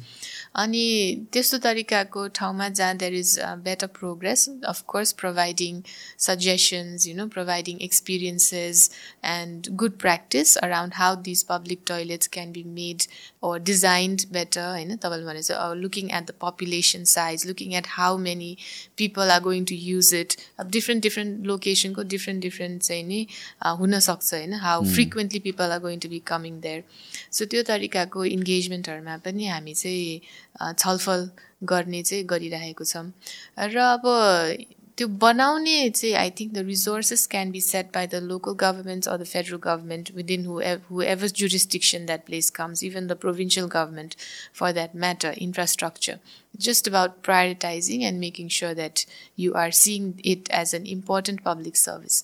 अनि त्यस्तो तरिकाको ठाउँमा जहाँ there is better progress of course providing suggestions you know providing experiences and good practice around how this public toilets can be made or designed better होइन? तपाईँले भने चाहिँ looking at the population size looking at how many people are going to use it अब different different लोकेसनको different different चाहिँ नि हुनसक्छ होइन? How frequently people are going to be coming there so त्यो तरिकाको इन्गेजमेन्टहरूमा पनि हामी चाहिँ छलफल गर्ने चाहिँ गरिरहेको छौँ। र अब त्यो बनाउने चाहिँ I think the resources can be set by the local governments or the federal government within who whoever jurisdiction that place comes even the provincial government for that matter infrastructure just about prioritizing and making sure that you are seeing it as an important public service.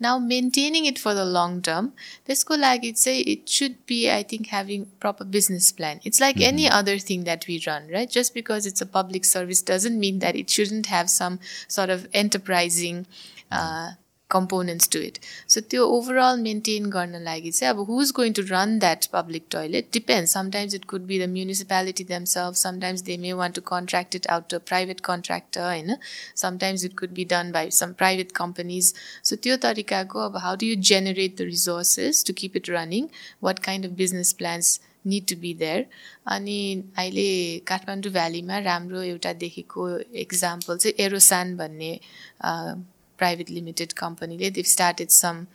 Now, maintaining it for the long term, this could like it say it should be, I think, having proper business plan. It's like mm-hmm. any other thing that we run, right? Just because it's a public service doesn't mean that it shouldn't have some sort of enterprising uh, components to it. So the overall maintain garden like अब who is going to run that public toilet depends. Sometimes it could be the municipality themselves. Sometimes they may want to contract it out to a private contractor. You know? Sometimes it could be done by some private companies. So त्यो तरिकाको अब how do you generate the resources to keep it running? What kind of business plans need to be there अनि अहिले काठमाडौँ भ्यालीमा राम्रो एउटा देखेको example चाहिँ एरोसान भन्ने private limited company. They've started some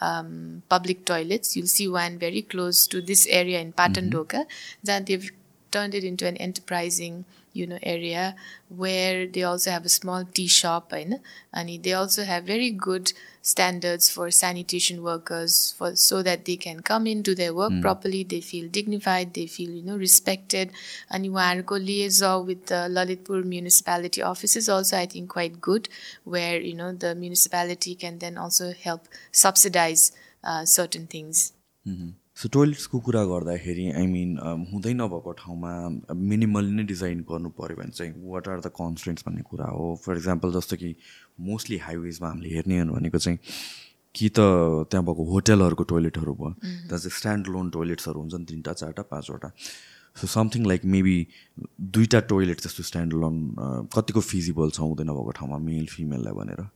um, public toilets. You'll see one very close to this area in Patandoka. Mm-hmm. That they've turned it into an enterprising you know area where they also have a small tea shop and, and they also have very good standards for sanitation workers for so that they can come in do their work mm. properly they feel dignified they feel you know respected and you are uharko liaison with the lalitpur municipality office is also i think quite good where you know the municipality can then also help subsidize uh, certain things mm-hmm. So टोइलेट्सको कुरा गर्दाखेरि I mean हुँदै नभएको ठाउँमा minimally नै design गर्नु पऱ्यो भने चाहिँ वाट आर द कन्सटेन्ट्स भन्ने कुरा हो? फर इक्जाम्पल जस्तो कि मोस्टली हाइवेजमा हामीले हेर्ने भनेको चाहिँ कि त त्यहाँ भएको होटेलहरूको टोइलेटहरू भयो त्यहाँ चाहिँ स्ट्यान्ड लोन टोइलेट्सहरू हुन्छ नि तिनवटा चारवटा पाँचवटा। सो समथिङ लाइक मेबी दुईवटा टोइलेट जस्तो स्ट्यान्ड लोन कतिको फिजिबल छ हुँदैन भएको ठाउँमा मेल फिमेललाई भनेर।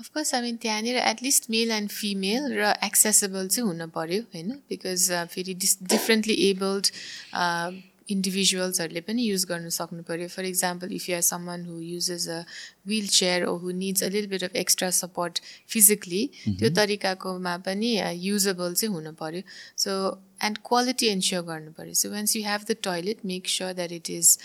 अफकोर्स हामी त्यहाँनिर at least male and female र एक्सेसेबल चाहिँ हुन पऱ्यो होइन? बिकज फेरि डिस डिफ्रेन्टली एबल्ड इन्डिभिजुअल्सहरूले पनि युज गर्नु सक्नु पऱ्यो for example if you are someone who uses a wheelchair or who needs a lil bit of extra support physically त्यो तरिकाकोमा पनि युजेबल चाहिँ हुनु पऱ्यो सो एन्ड क्वालिटी एन्स्योर गर्नु पऱ्यो so once you have the toilet make sure that it is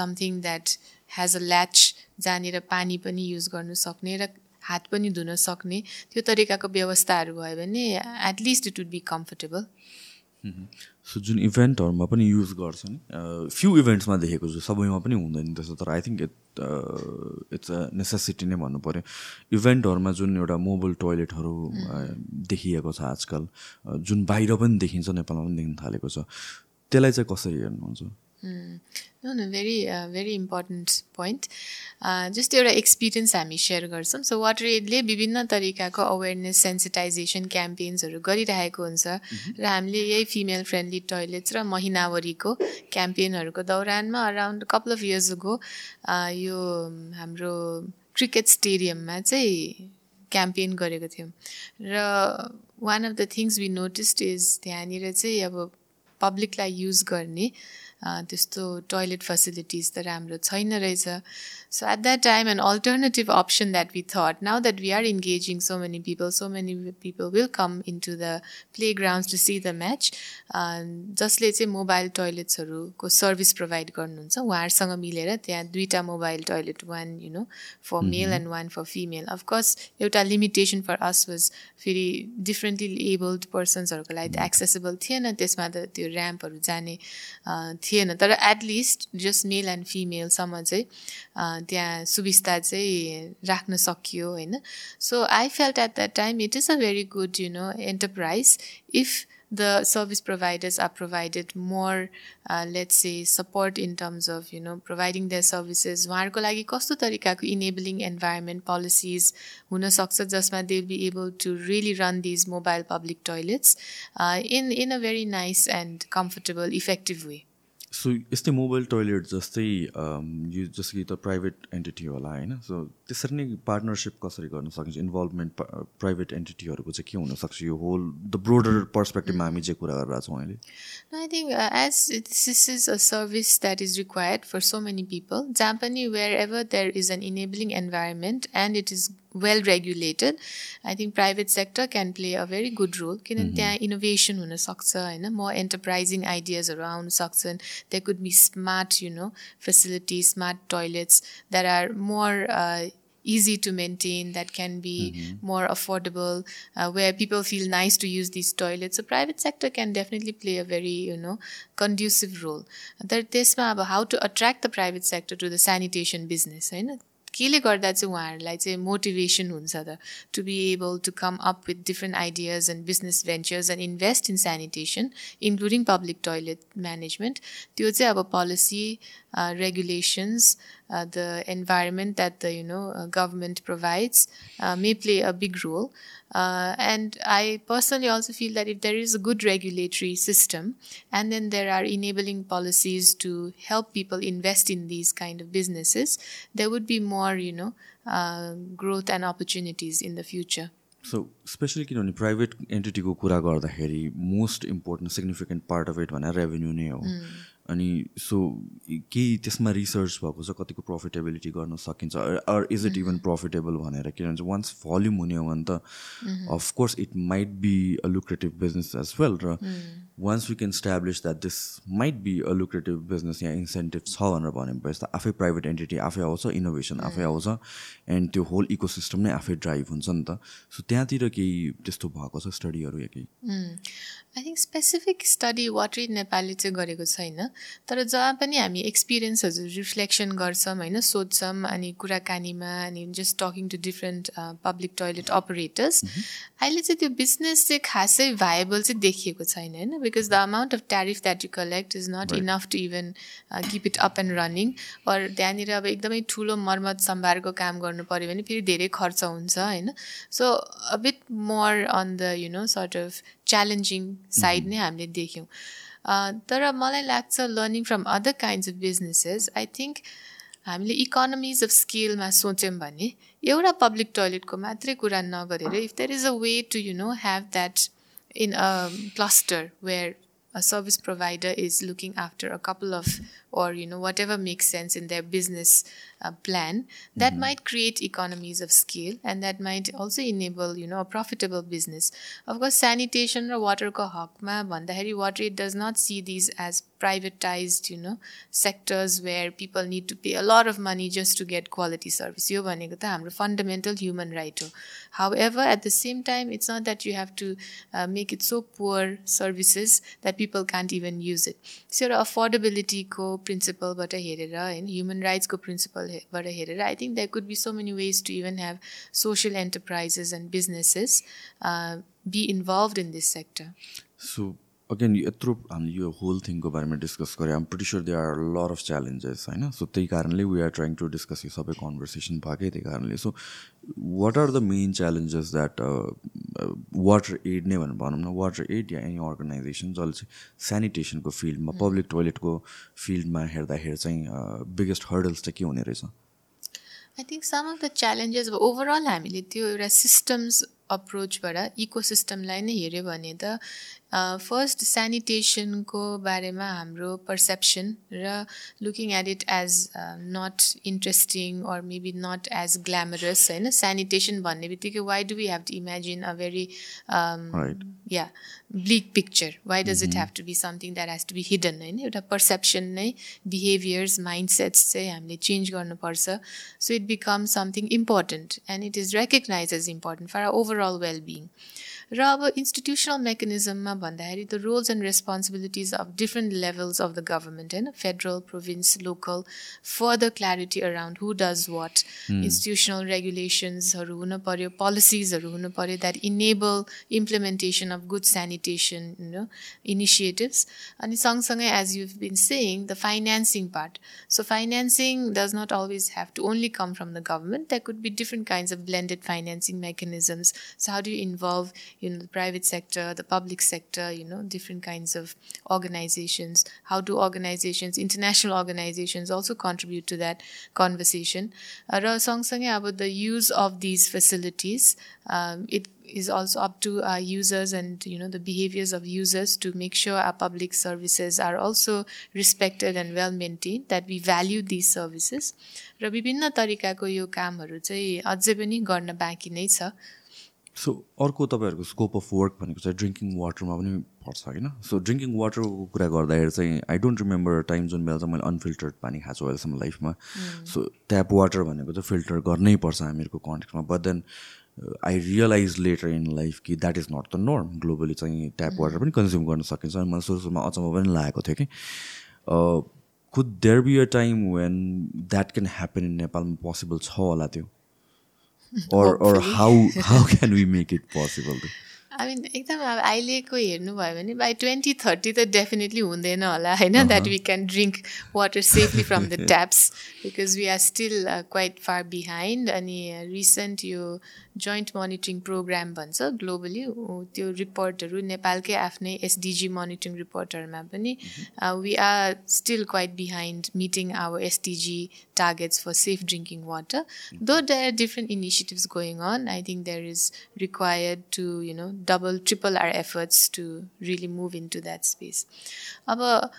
something that has a latch जहाँनिर पानी पनि युज गर्नु सक्ने र हात पनि धुन सक्ने। त्यो तरिकाको व्यवस्थाहरू भयो भने at least it would be comfortable so जुन इभेन्टहरूमा पनि युज गर्छ नि फ्यु इभेन्ट्समा देखेको छु सबैमा पनि हुँदैन त्यस्तो तर I think it it's a necessity नै भन्नु पऱ्यो इभेन्टहरूमा जुन एउटा मोबाइल टोइलेटहरू देखिएको छ आजकल जुन बाहिर पनि देखिन्छ नेपालमा पनि देखिन थालेको छ त्यसलाई चाहिँ कसरी हेर्नुहुन्छ? No no very very important point जस्तो एउटा एक्सपिरियन्स हामी सेयर गर्छौँ. सो वाटर एडले विभिन्न तरिकाको अवेरनेस सेन्सिटाइजेसन क्याम्पेन्सहरू गरिरहेको हुन्छ र हामीले यही फिमेल फ्रेन्डली टोइलेट्स र महिनावरीको क्याम्पेनहरूको दौरानमा around couple of years go यो हाम्रो क्रिकेट स्टेडियममा चाहिँ क्याम्पेन गरेको थियौँ। र one of the things we noticed is त्यहाँनिर चाहिँ अब पब्लिकलाई युज गर्ने त्यस्तो टोइलेट फेसिलिटिज त राम्रो छैन रहेछ। So at that time, an alternative option that we thought, now that we are engaging so many people, so many people will come into the playgrounds to see the match. जसले चाहिँ mobile टोइलेट्सहरूको service provide गर्नुहुन्छ उहाँहरूसँग मिलेर त्यहाँ दुईवटा mobile toilet one you know for male and one for female of course एउटा limitation for us was फेरि differently abled पर्सन्सहरूको लागि त एक्सेसेबल थिएन त्यसमा त त्यो ऱ्याम्पहरू जाने थिएन. तर at least just male and फिमेलसम्म चाहिँ त्यहाँ सुविस्ता चाहिँ राख्न सकियो होइन? So I felt at that time it is a very good you know enterprise if service providers are provided more uh, let's say support in terms of you know providing their services उहाँहरूको लागि कस्तो तरिकाको enabling environment policies हुनसक्छ जसमा they be able to really run these mobile public toilets in in a very nice and comfortable effective way so यस्तै mobile toilet जस्तै यो जस्तो कि त प्राइभेट एन्टिटी होला होइन? सो त्यसरी नै पार्टनरसिप कसरी गर्न सकिन्छ? इन्भल्भमेन्ट प्राइभेट एन्टिटीहरूको चाहिँ के हुनसक्छ? यो होल द ब्रोडर पर्सपेक्टिभमा हामी चाहिँ कुरा गरिरहेको छौँ अहिले। I think as this is a service that is required for so many people जहाँ पनि wherever there is an enabling environment and it is well regulated i think private sector can play a very good role किनभने त्यहाँ innovation हुनसक्छ होइन म एन्टरप्राइजिङ आइडियाजहरू आउन सक्छन् there could be smart you know facilities smart toilets that are more uh, easy to maintain that can be more affordable uh, where people feel nice to use these toilets so private sector can definitely play a very you know conducive role तर त्यसमा अब how to attract the private sector to the sanitation business होइन केले गर्दा चाहिँ उहाँहरूलाई चाहिँ motivation हुन्छ त to be able to come up with different ideas and business ventures and invest in sanitation including public toilet management त्यो चाहिँ अब policy regulations the environment that the you know uh, government provides uh, may play a big role. uh, and i personally also feel that if there is a good regulatory system and then there are enabling policies to help people invest in these kind of businesses there would be more you know growth and opportunities in the future so specially किनभने private एन्टिटीको कुरा गर्दाखेरि most important significant part of it भनेर revenue नै हो अनि so केही त्यसमा रिसर्च भएको छ कतिको प्रफिटेबिलिटी गर्न सकिन्छ or is it even profitable भनेर? किनभने वान्स भल्युम हुने हो भने त of course it might be a lucrative business as well र once we can establish that this might be a lucrative business yeah incentive छ भनेर भनेपछि त आफै प्राइभेट एन्टिटी आफै आउँछ इनोभेसन आफै आउँछ एन्ड त्यो होल इको सिस्टम नै आफै ड्राइभ हुन्छ नि त. सो त्यहाँतिर केही त्यस्तो भएको छ स्टडीहरू या केही? I think specific study water नेपालले चाहिँ गरेको छैन तर जहाँ पनि हामी एक्सपिरियन्सहरू रिफ्लेक्सन गर्छौँ होइन सोध्छौँ अनि कुराकानीमा अनि just talking to different public toilet operators अहिले चाहिँ त्यो बिजनेस चाहिँ खासै भाइबल चाहिँ देखिएको छैन होइन? Because the amount of tariff that you collect is not enough to even keep it up and running or त्यहाँनिर अब एकदमै ठुलो मर्मत सम्भारको काम गर्नु पऱ्यो भने फेरि धेरै खर्च हुन्छ होइन? So a bit more on the you know sort of challenging side नै हामीले देख्यौँ। तर मलाई लाग्छ learning from other kinds of businesses I think हामीले इकोनोमिज अफ स्केलमा सोच्यौँ भने एउटा पब्लिक टोइलेटको मात्रै कुरा नगरेर if there is a way to you know have that in a cluster where a service provider is looking after a couple of or you know whatever makes sense in their business uh, plan that mm-hmm. might create economies of scale and that might also enable you know a profitable business of course sanitation or water ko hakma bandahari water it does not see these as privatized you know sectors where people need to pay a lot of money just to get quality service yo bhaneko ta hamro fundamental human right ho however at the same time it's not that you have to uh, make it so poor services that people can't even use it so affordability ko principle but and human rights ko principle लेभलबाट हेरेर I think there could be so many ways to even have social enterprises and businesses be involve in this sector so again यत्रो हामीले यो whole थिङको बारेमा discuss गऱ्यो। I'm pretty sure they are lot of challenges होइन? So त्यही कारणले we are trying to discuss यो सबै कन्भर्सेसन भएकै त्यही कारणले। So what are the main challenges that Water Aid नै भनेर भनौँ न। वाटर एड या एनी अर्गनाइजेसन जसले चाहिँ सेनिटेसनको फिल्डमा पब्लिक टोइलेटको फिल्डमा हेर्दाखेरि चाहिँ बिगेस्ट हर्डल्स चाहिँ के हुने रहेछ? I think some of the challenges overall हामीले त्यो एउटा सिस्टम्स अप्रोचबाट इको सिस्टमलाई नै हेऱ्यो भने त फर्स्ट सेनिटेसनको बारेमा हाम्रो पर्सेप्सन र looking at it as not interesting or maybe not as glamorous होइन? सेनिटेसन भन्ने बित्तिकै why do we have to imagine a very yeah bleak picture why does it have to be something that has to be hidden होइन? एउटा perception नै behaviours mind sets चाहिँ हामीले change गर्नुपर्छ. So it become something important and it is recognise as important for overall wellbeing र अब institutional मेकानिजममा भन्दाखेरि the roles and responsibilities of different levels of the government होइन federal province local further clarity around who does what institutional रेगुलेसन्सहरू हुनु पऱ्यो पोलिसिजहरू हुनु पऱ्यो that enable implementation of good sanitation you initiatives अनि सँगसँगै as you been saying the financing part so financing does not always have to only come from the government that could be different kinds of blended financing mechanisms so how do involve you know the private sector the public sector you know different kinds of organizations how do organizations international organizations also contribute to that conversation र सँगसँगै अब the use of these facilities um, it is also up to our users and you know the behaviors of users to make sure our public services are also respected and well maintained that we value these services र विभिन्न तरिकाको यो कामहरू चाहिँ अझै पनि गर्न बाँकी नै छ सो अर्को तपाईँहरूको स्कोप अफ वर्क भनेको चाहिँ ड्रिङ्किङ वाटरमा पनि पर्छ होइन? सो ड्रिङ्किङ वाटरको कुरा गर्दाखेरि चाहिँ आई डोन्ट रिमेम्बर टाइम जुन बेला चाहिँ मैले अनफिल्टर्ड पानी खाएको छु अहिलेसम्म लाइफमा। सो ट्याप वाटर भनेको चाहिँ फिल्टर गर्नै पर्छ हामीहरूको कन्टेक्समा but then I realise later in life कि that is not the norm globally चाहिँ ट्याप वाटर पनि कन्ज्युम गर्न सकिन्छ। अनि मलाई सुरु सुरुमा अचम्म पनि लागेको थियो कि could there be a time when that can happen in नेपालमा पोसिबल छ होला त्यो। Or or how how can we make it possible I mean एकदम अब अहिलेको हेर्नुभयो भने बाई ट्वेन्टी थर्टी त डेफिनेटली हुँदैन होला होइन? That we can drink water safely from the taps because we are still quite far behind अनि रिसेन्ट यो जोइन्ट मोनिटरिङ प्रोग्राम भन्छ ग्लोबली त्यो रिपोर्टहरू नेपालकै आफ्नै एसडिजी मोनिटरिङ रिपोर्टहरूमा पनि we are still quite behind meeting our SDG targets for safe drinking water. Though there are different initiatives going on i think there is required to you know double triple our efforts to really move into that space. अब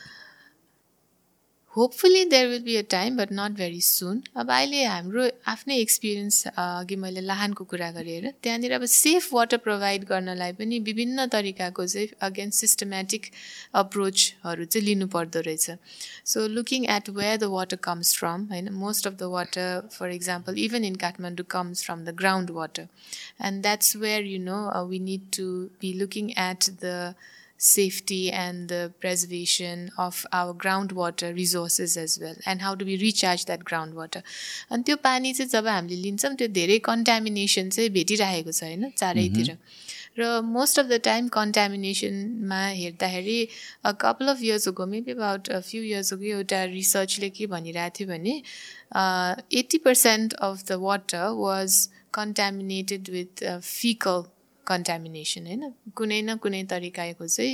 hopefully there will be a time but not very soon अब अहिले हाम्रो आफ्नै experience अघि मैले लाहानको कुरा गरेर त्यहाँनिर अब सेफ वाटर प्रोभाइड गर्नलाई पनि विभिन्न तरिकाको चाहिँ अगेन सिस्टमेटिक अप्रोचहरू चाहिँ लिनुपर्दो रहेछ। So looking at where the water comes from होइन most of the water for example even in Kathmandu comes from the ground water and that's where you know we need to be looking at the safety and the preservation of our groundwater resources as well. And how do we recharge that groundwater? अनि त्यो पानी चाहिँ जब हामीले लिन्छौँ त्यो धेरै contamination चाहिँ भेटिरहेको छ होइन? चारैतिर। र मोस्ट अफ द टाइम कन्टामिनेसनमा हेर्दाखेरि couple of years go maybe about few years go एउटा रिसर्चले के भनिरहेको थियो भने eighty percent of the water was contaminated with faecal contamination होइन? कुनै न कुनै तरिकाको चाहिँ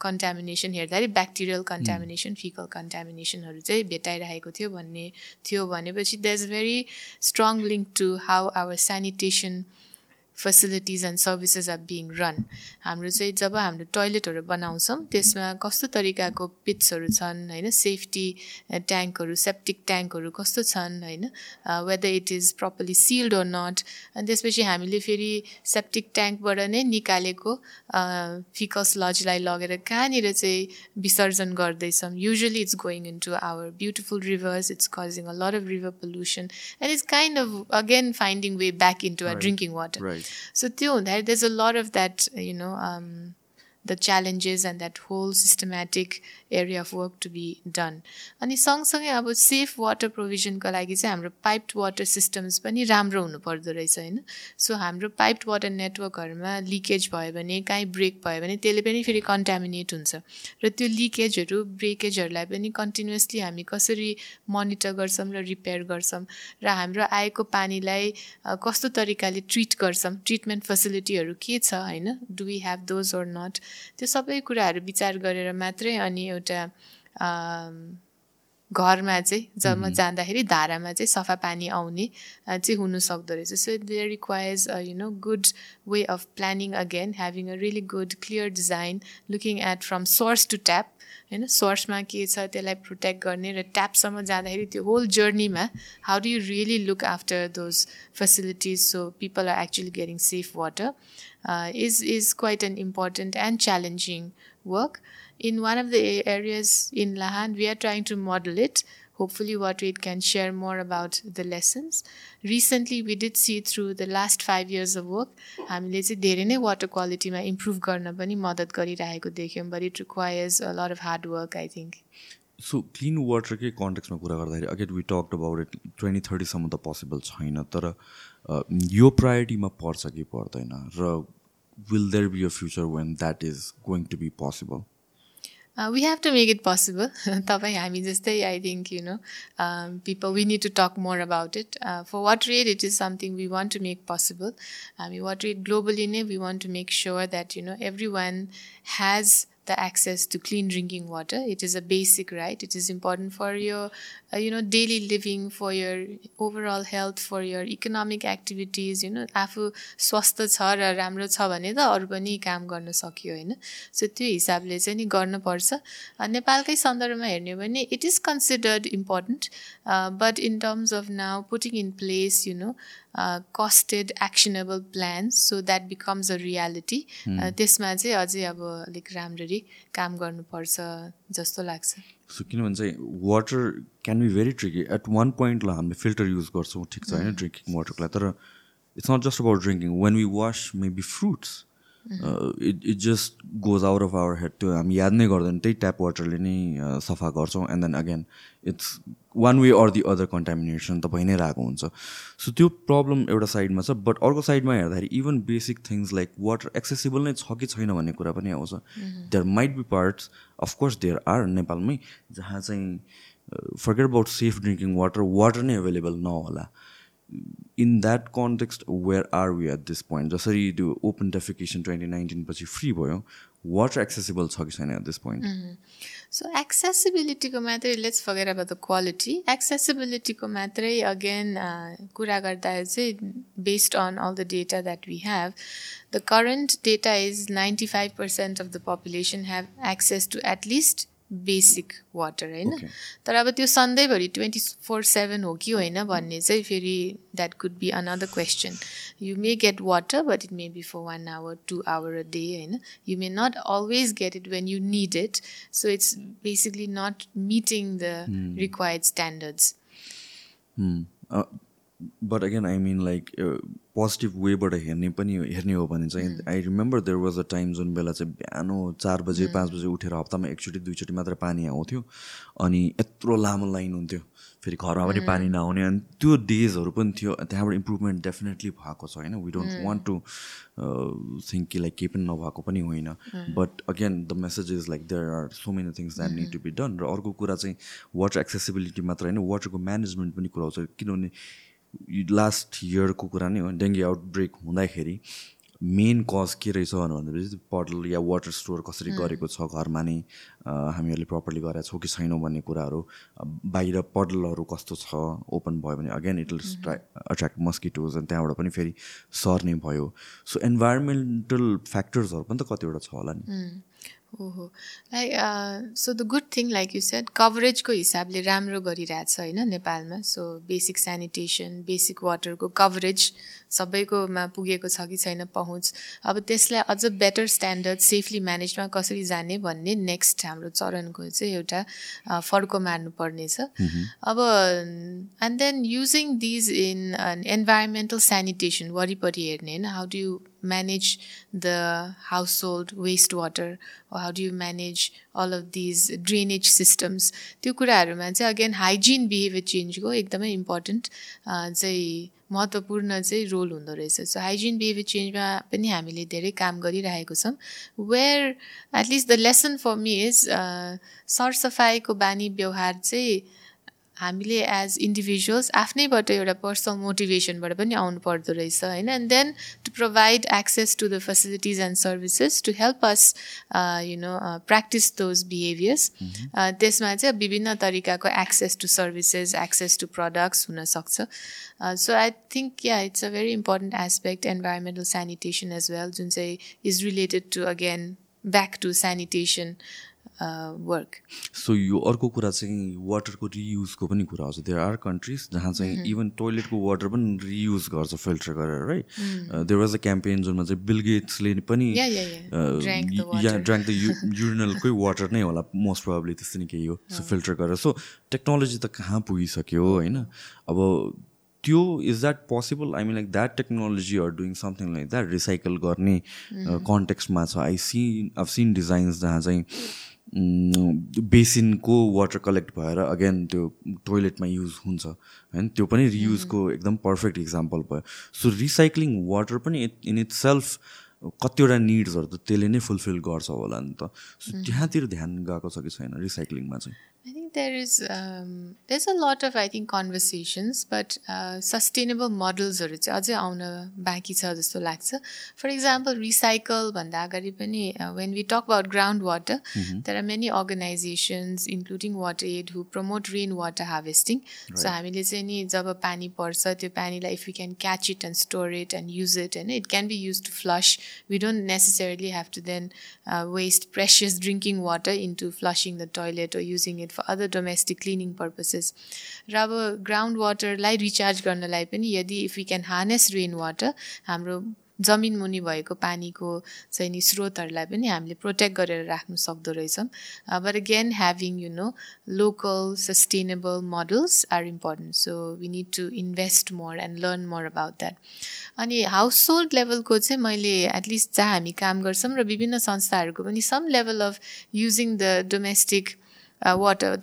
कन्टामिनेसन हेर्दाखेरि ब्याक्टेरियल कन्टामिनेसन फिकल कन्टामिनेसनहरू चाहिँ भेटाइरहेको थियो भन्ने थियो भनेपछि that is very strong link to how our sanitation facilities and services are being run हाम्रो चाहिँ जब हाम्रो टोइलेटहरू बनाउँछौँ त्यसमा कस्तो तरिकाको पिट्सहरू छन् होइन? सेफ्टी ट्याङ्कहरू सेप्टिक ट्याङ्कहरू कस्तो छन् होइन? Whether it is properly sealed or not अनि त्यसपछि हामीले फेरि सेप्टिक ट्याङ्कबाट नै निकालेको फिकस लजलाई लगेर कहाँनिर चाहिँ विसर्जन गर्दैछौँ? Usually it's going in to our beautiful rivers it's causing a lot of river pollution and it's kind of again finding way back in to our drinking water So too, there's a lot of that, you know, um, the challenges and that whole systematic area of work to be done अनि सँगसँगै अब safe water प्रोभिजनको लागि चाहिँ हाम्रो piped water systems पनि राम्रो हुनुपर्दो रहेछ होइन? सो हाम्रो पाइप्ड वाटर नेटवर्कहरूमा लिकेज भयो भने काहीँ ब्रेक भयो भने त्यसले पनि फेरि कन्टामिनेट हुन्छ। र त्यो लिकेजहरू ब्रेकेजहरूलाई पनि कन्टिन्युसली हामी कसरी मोनिटर गर्छौँ र रिपेयर गर्छौँ? र हाम्रो आएको पानीलाई कस्तो तरिकाले ट्रिट गर्छौँ? ट्रिटमेन्ट फेसिलिटीहरू के छ होइन? Do we have those or not त्यो सबै कुराहरू विचार गरेर मात्रै अनि एउटा घरमा चाहिँ जब जाँदाखेरि धारामा चाहिँ सफा पानी आउने चाहिँ हुनु सक्दो रहेछ so they requires you know good way of planning again having a really good clear design looking at from source to tap होइन सोर्समा के छ त्यसलाई प्रोटेक्ट गर्ने र ट्यापसम्म जाँदाखेरि त्यो whole जर्नीमा how do you really look after those facilities so people are actually getting safe water is is quite an important and challenging work in one of the areas in Lahan, we are trying to model it. Hopefully, Waterade can share more about the lessons. Recently, we did see through the last five years of work, हामीले चाहिँ धेरै नै water क्वालिटीमा improve गर्न पनि मद्दत गरिरहेको देख्यौँ but it requires a lot of hard work I think so clean वाटरकै कन्टेक्समा कुरा गर्दाखेरि again we talk about it twenty थर्टीसम्म त पोसिबल छैन तर यो प्रायोरिटीमा पर्छ कि पर्दैन र will there be a future when that is going to be possible Uh, we have to make it possible. तपाईँ हामी जस्तै I think you know people we need to talk more about it for Water Aid it is something we want to make possible हामी Water add globally नै we want to make sure that you know every one has the access to clean drinking water. It is a basic right. It is important for your, uh, you know, daily living, for your overall health, for your economic activities. You know, आफू स्वस्थ छ र राम्रो छ भने त अरू पनि काम गर्न सक्यो होइन सो त्यो हिसाबले चाहिँ नि गर्नुपर्छ नेपालकै सन्दर्भमा हेर्ने हो भने it is considered important but in terms of now putting in place you know costed actionable plans so that becomes a reality त्यसमा चाहिँ अझै अब अलिक राम्ररी काम गर्नुपर्छ जस्तो लाग्छ। सो किनभने चाहिँ water can be very tricky at one पोइन्टलाई हामीले फिल्टर युज गर्छौँ ठिक छ होइन ड्रिङ्किङ वाटरको लागि तर it's not just about drinking when we wash maybe fruits it it just goes out of our head त्यो हामी याद नै गर्दैन त्यही ट्याप वाटरले नै सफा गर्छौँ and then again it's one way or the other contamination त भइ नै रहेको हुन्छ। सो त्यो प्रब्लम एउटा साइडमा छ बट अर्को साइडमा हेर्दाखेरि even basic things like water accessible नै छ कि छैन भन्ने कुरा पनि आउँछ। There might be parts of course there are नेपालमै जहाँ चाहिँ forget about safe drinking water water नै एभाइलेबल नहोला। In that context where are we at this point जसरी त्यो ओपन डेफिकेसन ट्वेन्टी नाइन्टिन पछि फ्री भयो वाटर एक्सेसिबल छ कि छैन एट दिस पोइन्ट सो एक्सेसिबिलिटीको मात्रै लेट्स फगेर अब द क्वालिटी एक्सेसिबिलिटीको मात्रै अगेन कुरा गर्दा चाहिँ based on all the data that we have the current data is ninety five percent of the population have access to at least basic water होइन? तर अब त्यो सधैँभरि ट्वेन्टी फोर सेभेन हो कि होइन भन्ने चाहिँ फेरि that could be another question you may get water but it may be for one hour to hour a day होइन? You may not always get it when you need it so it's basically not meeting the required standards but again I mean like positive वेबाट हेर्ने पनि हेर्ने हो भने चाहिँ I remember there was a time जुन बेला चाहिँ बिहान चार बजे पाँच बजे उठेर हप्तामा एकचोटि दुईचोटि मात्र पानी आउँथ्यो। अनि यत्रो लामो लाइन हुन्थ्यो। फेरि घरमा पनि पानी नआउने अनि त्यो डेजहरू पनि थियो। त्यहाँबाट इम्प्रुभमेन्ट डेफिनेटली भएको छ होइन? We don't want to think कि लाइक केही पनि नभएको पनि होइन। But again the message is like there are so many things that need to be done र अर्को कुरा चाहिँ वाटर एक्सेसिबिलिटी मात्र होइन? वाटरको म्यानेजमेन्ट पनि कुरा आउँछ। किनभने लास्ट इयरको कुरा नै हो डेङ्गी आउटब्रेक हुँदाखेरि मेन कज के रहेछ भनेपछि पटल या वाटर स्टोर कसरी गरेको छ घरमा नै हामीहरूले प्रपरली गरेका छौँ कि छैनौँ भन्ने कुराहरू बाहिर पडलहरू कस्तो छ ओपन भयो भने again it will attract mosquitoes अनि त्यहाँबाट पनि फेरि सर्ने भयो। सो इन्भाइरोमेन्टल फ्याक्टर्सहरू पनि त कतिवटा छ होला नि। ओहो। Like so the good thing like you said कभरेजको हिसाबले राम्रो गरिरहेछ होइन नेपालमा। सो बेसिक सेनिटेसन बेसिक वाटरको कभरेज सबैकोमा पुगेको छ कि छैन पहुँच। अब त्यसलाई अझ बेटर स्ट्यान्डर्ड सेफली म्यानेजमा कसरी जाने भन्ने नेक्स्ट हाम्रो चरणको चाहिँ एउटा फड्को मार्नुपर्नेछ अब and then using these in environmental sanitation वरिपरि हेर्ने होइन। How do you manage the household wastewater or how do you manage all of these drainage systems? त्यो कुराहरूमा चाहिँ अगेन हाइजिन बिहेभियर चेन्जको एकदमै इम्पोर्टेन्ट चाहिँ महत्त्वपूर्ण चाहिँ रोल हुँदो रहेछ। सो हाइजिन बिहेभियर चेन्जमा पनि हामीले धेरै काम गरिरहेको छौँ। Where at least the lesson for me is सरसफाइको बानी व्यवहार चाहिँ हामीले एज इन्डिभिजुअल्स आफ्नैबाट एउटा पर्सनल मोटिभेसनबाट पनि आउनु पर्दो रहेछ होइन? And then to provide access to the facilities and services to help us you know practise those behaviours त्यसमा चाहिँ विभिन्न तरिकाको access to services access to products हुनसक्छ। So I think yeah it's a very important aspect environmental sanitation as well जुन चाहिँ is related to again back to sanitation work so यो अर्को कुरा चाहिँ वाटरको रियुजको पनि कुरा आउँछ देयर आर कन्ट्रिज जहाँ चाहिँ इभन टोइलेटको वाटर पनि रियुज गर्छ फिल्टर गरेर right there was a campaign जुनमा चाहिँ बिल गेट्सले पनि ड्राङ्क द युरिनलकै वाटर नै होला मोस्ट प्रब्ली त्यस्तो नै केही हो। सो फिल्टर गरेर। सो टेक्नोलोजी त कहाँ पुगिसक्यो होइन? अब त्यो is that possible I mean like that technology are doing something like that recycle गर्ने कन्टेक्स्टमा छ। आई सी अब सिन डिजाइन्स जहाँ चाहिँ बेसिनको वाटर कलेक्ट भएर अगेन त्यो टोइलेटमा युज हुन्छ। होइन त्यो पनि रियुजको एकदम पर्फेक्ट इक्जाम्पल भयो। सो रिसाइक्लिङ वाटर पनि इन इट सेल्फ कतिवटा निड्सहरू त त्यसले नै फुलफिल गर्छ होला नि त। सो त्यहाँतिर ध्यान गएको छ कि छैन रिसाइक्लिङमा चाहिँ? Think there is um, there's a lot of I think conversations, but uh, sustainable modelsहरू चाहिँ अझै आउन बाँकी छ जस्तो लाग्छ फर इक्जाम्पल रिसाइकल भन्दा अगाडि पनि when we talk about ground water there are many organizations including WaterAid who promote rain water harvesting so हामीले चाहिँ नि जब पानी पर्छ त्यो पानीलाई if you can catch it and store it and use it होइन it can be use to flush we don't necessarily have to then waste precious drinking water into flushing the toilet or using it for other domestic cleaning purposes. र अब ground वाटरलाई recharge गर्नलाई पनि यदि if you can harness rain water हाम्रो जमिन मुनि भएको पानीको चाहिँ नि स्रोतहरूलाई पनि हामीले प्रोटेक्ट गरेर राख्नु सक्दो रहेछौँ। But again having you know local sustainable models are important so we need to invest more and learn more about that अनि हाउस होल्ड लेभलको चाहिँ मैले एटलिस्ट जहाँ हामी काम गर्छौँ र विभिन्न संस्थाहरूको पनि some level of using the domestic water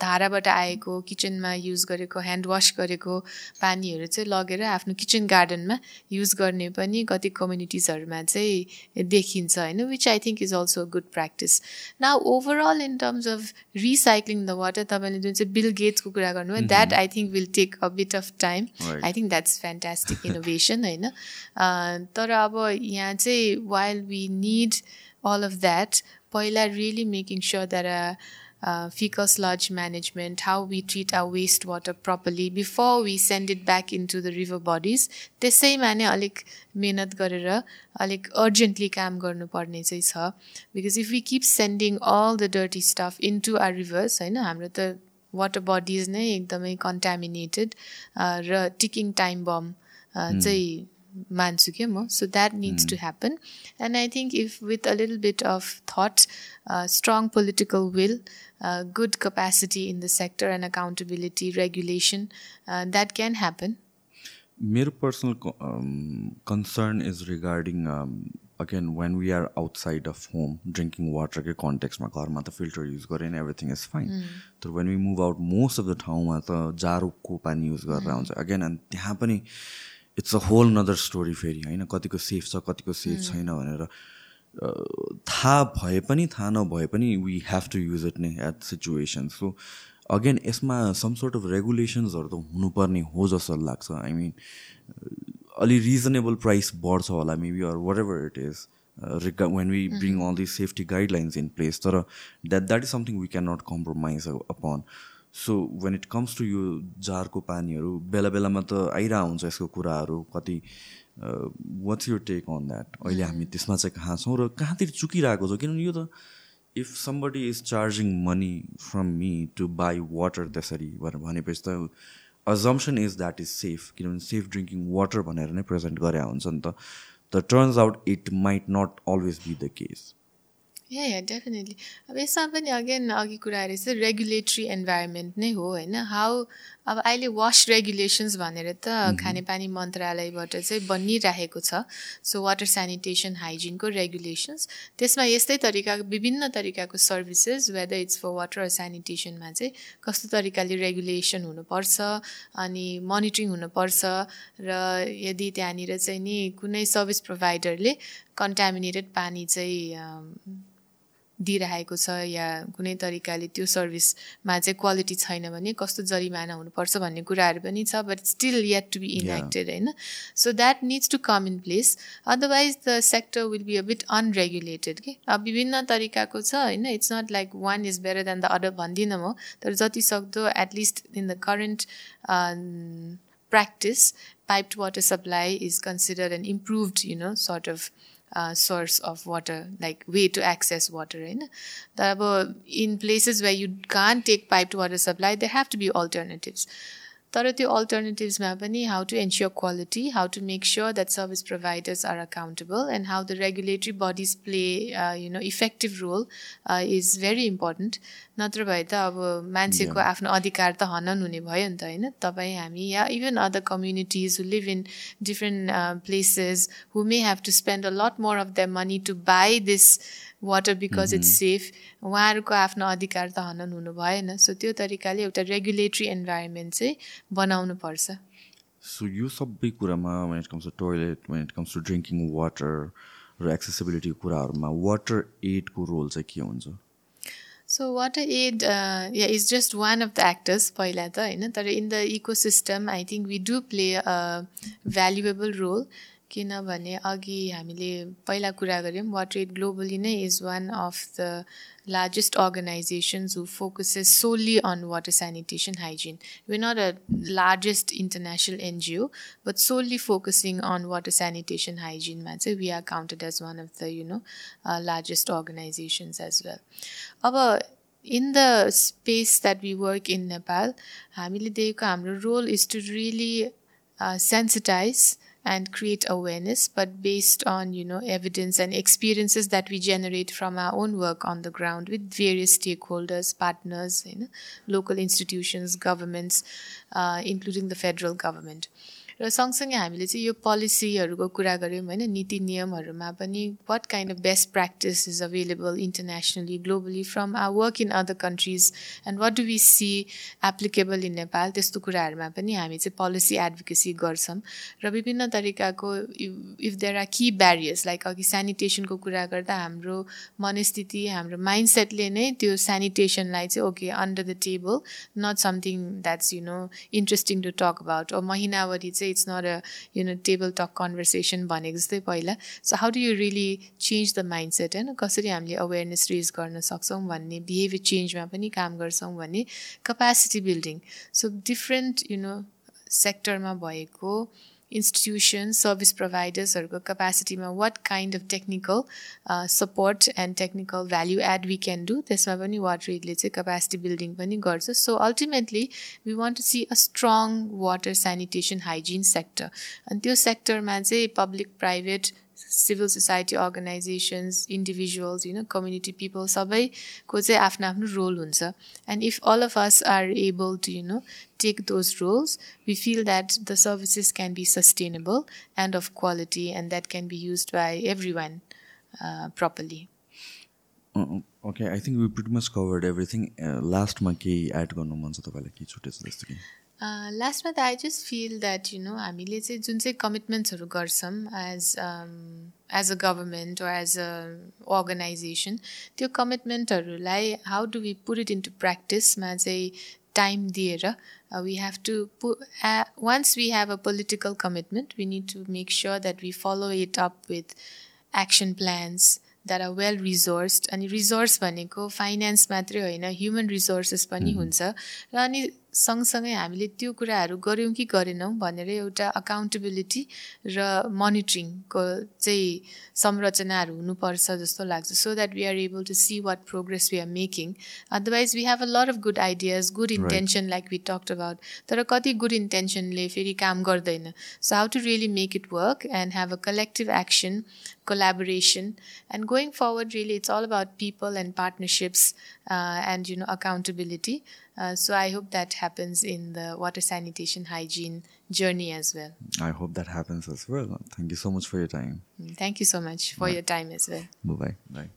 धाराबाट आएको किचनमा युज गरेको ह्यान्ड वास गरेको पानीहरू चाहिँ लगेर आफ्नो किचन गार्डनमा युज गर्ने पनि कति कम्युनिटिजहरूमा चाहिँ देखिन्छ होइन? Which I think is also good practice न overall in terms of recycling the water तपाईँले जुन चाहिँ बिल गेट्सको कुरा गर्नुभयो that I think will take a bit of time I think that's fantastic innovation होइन? तर अब यहाँ चाहिँ while we need all of that पहिला really making sure that uh, fecal sludge management, how we treat our wastewater properly before we send it back into the river bodies. त्यसैमा नै अलिक मेहनत गरेर अलिक अर्जेन्टली काम गर्नुपर्ने चाहिँ छ। Because if we keep sending all the dirty stuff into our rivers होइन हाम्रो त वाटर बडिज नै एकदमै कन्टामिनेटेड र टिकिङ टाइम बम चाहिँ मान्छु क्या म so that needs to happen and I think if with a little bit of thought strong political will good capacity in the sector and accountability, regulation, uh, that can happen. मेरो personal concern is regarding again when we are outside of home drinking वाटरकै कन्टेक्समा घरमा त filter use गरेन everything is fine तर when we move out most of the ठाउँमा त जारोको पानी use गरेर आउँछ अगेन अनि त्यहाँ पनि it's a whole nother story फेरि होइन? कतिको सेफ छ कतिको सेफ छैन भनेर। थाहा भए पनि थाहा नभए पनि we have to use it नै एट सिचुएसन सो अगेन यसमा सम सोर्ट अफ रेगुलेसन्सहरू त हुनुपर्ने हो जस्तो लाग्छ। आई मिन अलि रिजनेबल प्राइस बढ्छ होला maybe or whatever it is Riga when we bring all this safety guidelines in place तर that that is something we can not compromise upon so when it comes to यो जारको पानीहरू बेला बेलामा त आइरहेको हुन्छ यसको कुराहरू कति what's your take on that अहिले हामी त्यसमा चाहिँ कहाँ छौँ र कहाँतिर चुकिरहेको छ? किनभने यो त if somebody is charging money from me to buy water त्यसरी भनेर भनेपछि त assumption is that is safe किनभने सेफ ड्रिङ्किङ वाटर भनेर नै प्रेजेन्ट गरे हुन्छ नि त। The turns out it might not always be the case yeah yeah definitely अब यसमा पनि अगेन अघि कुरा रहेछ रेगुलेटरी इन्भाइरोमेन्ट नै हो होइन? हाउ अब अहिले वास रेगुलेसन्स भनेर त खानेपानी मन्त्रालयबाट चाहिँ बनिरहेको छ। सो वाटर सेनिटेसन हाइजिनको रेगुलेसन्स त्यसमा यस्तै तरिकाको विभिन्न तरिकाको services whether it's for water सेनिटेसनमा चाहिँ कस्तो तरिकाले रेगुलेसन हुनुपर्छ अनि मोनिटरिङ हुनुपर्छ र यदि त्यहाँनिर चाहिँ नि कुनै सर्भिस प्रोभाइडरले कन्टामिनेटेड पानी चाहिँ दिइरहेको छ या कुनै तरिकाले त्यो सर्भिसमा चाहिँ क्वालिटी छैन भने कस्तो जरिमाना हुनुपर्छ भन्ने कुराहरू पनि छ but still yet to be enacted होइन? So that needs to come in place otherwise the sector will be a bit unregulated कि अब विभिन्न तरिकाको छ होइन? It's not like one is better than the other भन्दिनँ म तर जति सक्दो at least in the current practice, piped water supply is considered an improved, you know, sort of uh, source of water, like way to access water. Right? In places where you can't take piped water supply, there have to be alternatives. तर त्यो अल्टरनेटिभ्समा पनि how to ensure quality how to make sure that service providers are accountable and how the regulatory bodies play you know effective role is very important नत्र भए त अब मान्छेको आफ्नो अधिकार त हनन हुने भयो नि त होइन? तपाईँ हामी या even other communities who live in different places who may have to spend a lot more of the money to buy this water because it's safe उहाँहरूको आफ्नो अधिकार त हनन हुनु भएन सो त्यो तरिकाले एउटा रेगुलेटरी इन्भाइरोमेन्ट चाहिँ बनाउनु पर्छ। सो यो सबै कुरामा when it comes to toilet when it comes to drinking water र एक्सेसिबिलिटीको कुराहरूमा वाटर एडको रोल चाहिँ के हुन्छ? So water aid yeah is just one of the actors पहिला त होइन? तर in the ecosystem I think we do play a valuable role किनभने अघि हामीले पहिला कुरा गऱ्यौँ वाटर एड ग्लोबली नै is one of the largest organizations who focuses solely on water sanitation hygiene. We're not a largest international NGO, but solely focusing on water sanitation hygiene. So we are counted as one of the you know uh, largest organizations as well. Our in the space that we work in Nepal, our role is to really uh, sensitize and create awareness but based on you know evidence and experiences that we generate from our own work on the ground with various stakeholders partners you know local institutions governments uh, including the federal government र सँगसँगै हामीले चाहिँ यो पोलिसीहरूको कुरा गऱ्यौँ होइन नीति नियमहरूमा पनि what kind of best practice is available internationally globally from our work in other countries and what do we see applicable in Nepal त्यस्तो कुराहरूमा पनि हामी चाहिँ पोलिसी एडभोकेसी गर्छौँ। र विभिन्न तरिकाको if there are key barriers like अघि सेनिटेसनको कुरा गर्दा हाम्रो मनस्थिति हाम्रो माइन्डसेटले नै त्यो सेनिटेसनलाई चाहिँ okay under the table not something that's you know interesting to talk about महिनावरी चाहिँ it's not a you know table talk conversation भनेको जस्तै पहिला. So how do you really change the mindset होइन? कसरी हामीले अवेरनेस रेज गर्न सक्छौँ भन्ने बिहेभियर चेन्जमा पनि काम गर्छौँ भन्ने capacity building so different you know सेक्टरमा भएको providers or capacity what kind of technical uh, support and technical value add we can do त्यसमा पनि वाटर एडले चाहिँ capacity building पनि गर्छ so ultimately we want to see a strong water sanitation hygiene sector अनि त्यो सेक्टरमा चाहिँ public private society organizations individuals you know community people सबैको चाहिँ आफ्नो आफ्नो रोल हुन्छ and if all of us are able to you know take those roles we feel that the services can be sustainable and of quality and that can be used by everyone uh, properly okay I think we pretty much covered everything लास्टमा केही add गर्नु मन छ तपाईँलाई केही छुटेछ जस्तो कि लास्टमा त I just feel that you know हामीले चाहिँ जुन चाहिँ कमिटमेन्ट्सहरू गर्छौँ एज एज अ गभर्मेन्ट वा एज अ अर्गनाइजेसन त्यो कमिटमेन्टहरूलाई how do we put it into प्र्याक्टिसमा चाहिँ टाइम दिएर we have to Pu once we have a political commitment we need to make sure that we follow it up with action plans that are well resourced अनि resource भनेको finance मात्रै होइन human resources पनि हुन्छ। र अनि सँगसँगै हामीले त्यो कुराहरू गऱ्यौँ कि गरेनौँ भनेर एउटा अकाउन्टेबिलिटी र मोनिटरिङको चाहिँ संरचनाहरू हुनुपर्छ जस्तो लाग्छ। So that we are able to see what progress we are making otherwise we have a lot of good ideas good intention like we talked about तर कति गुड इन्टेन्सनले फेरि काम गर्दैन। So how to really make it work and have a collective action collaboration. And going forward really it's all about people and partnerships uh, and you know accountability. Uh, so I hope that happens in the water sanitation hygiene journey as well. I hope that happens as well. Thank you so much for your time. Thank you so much for Bye. your time as well. Bye bye. Bye.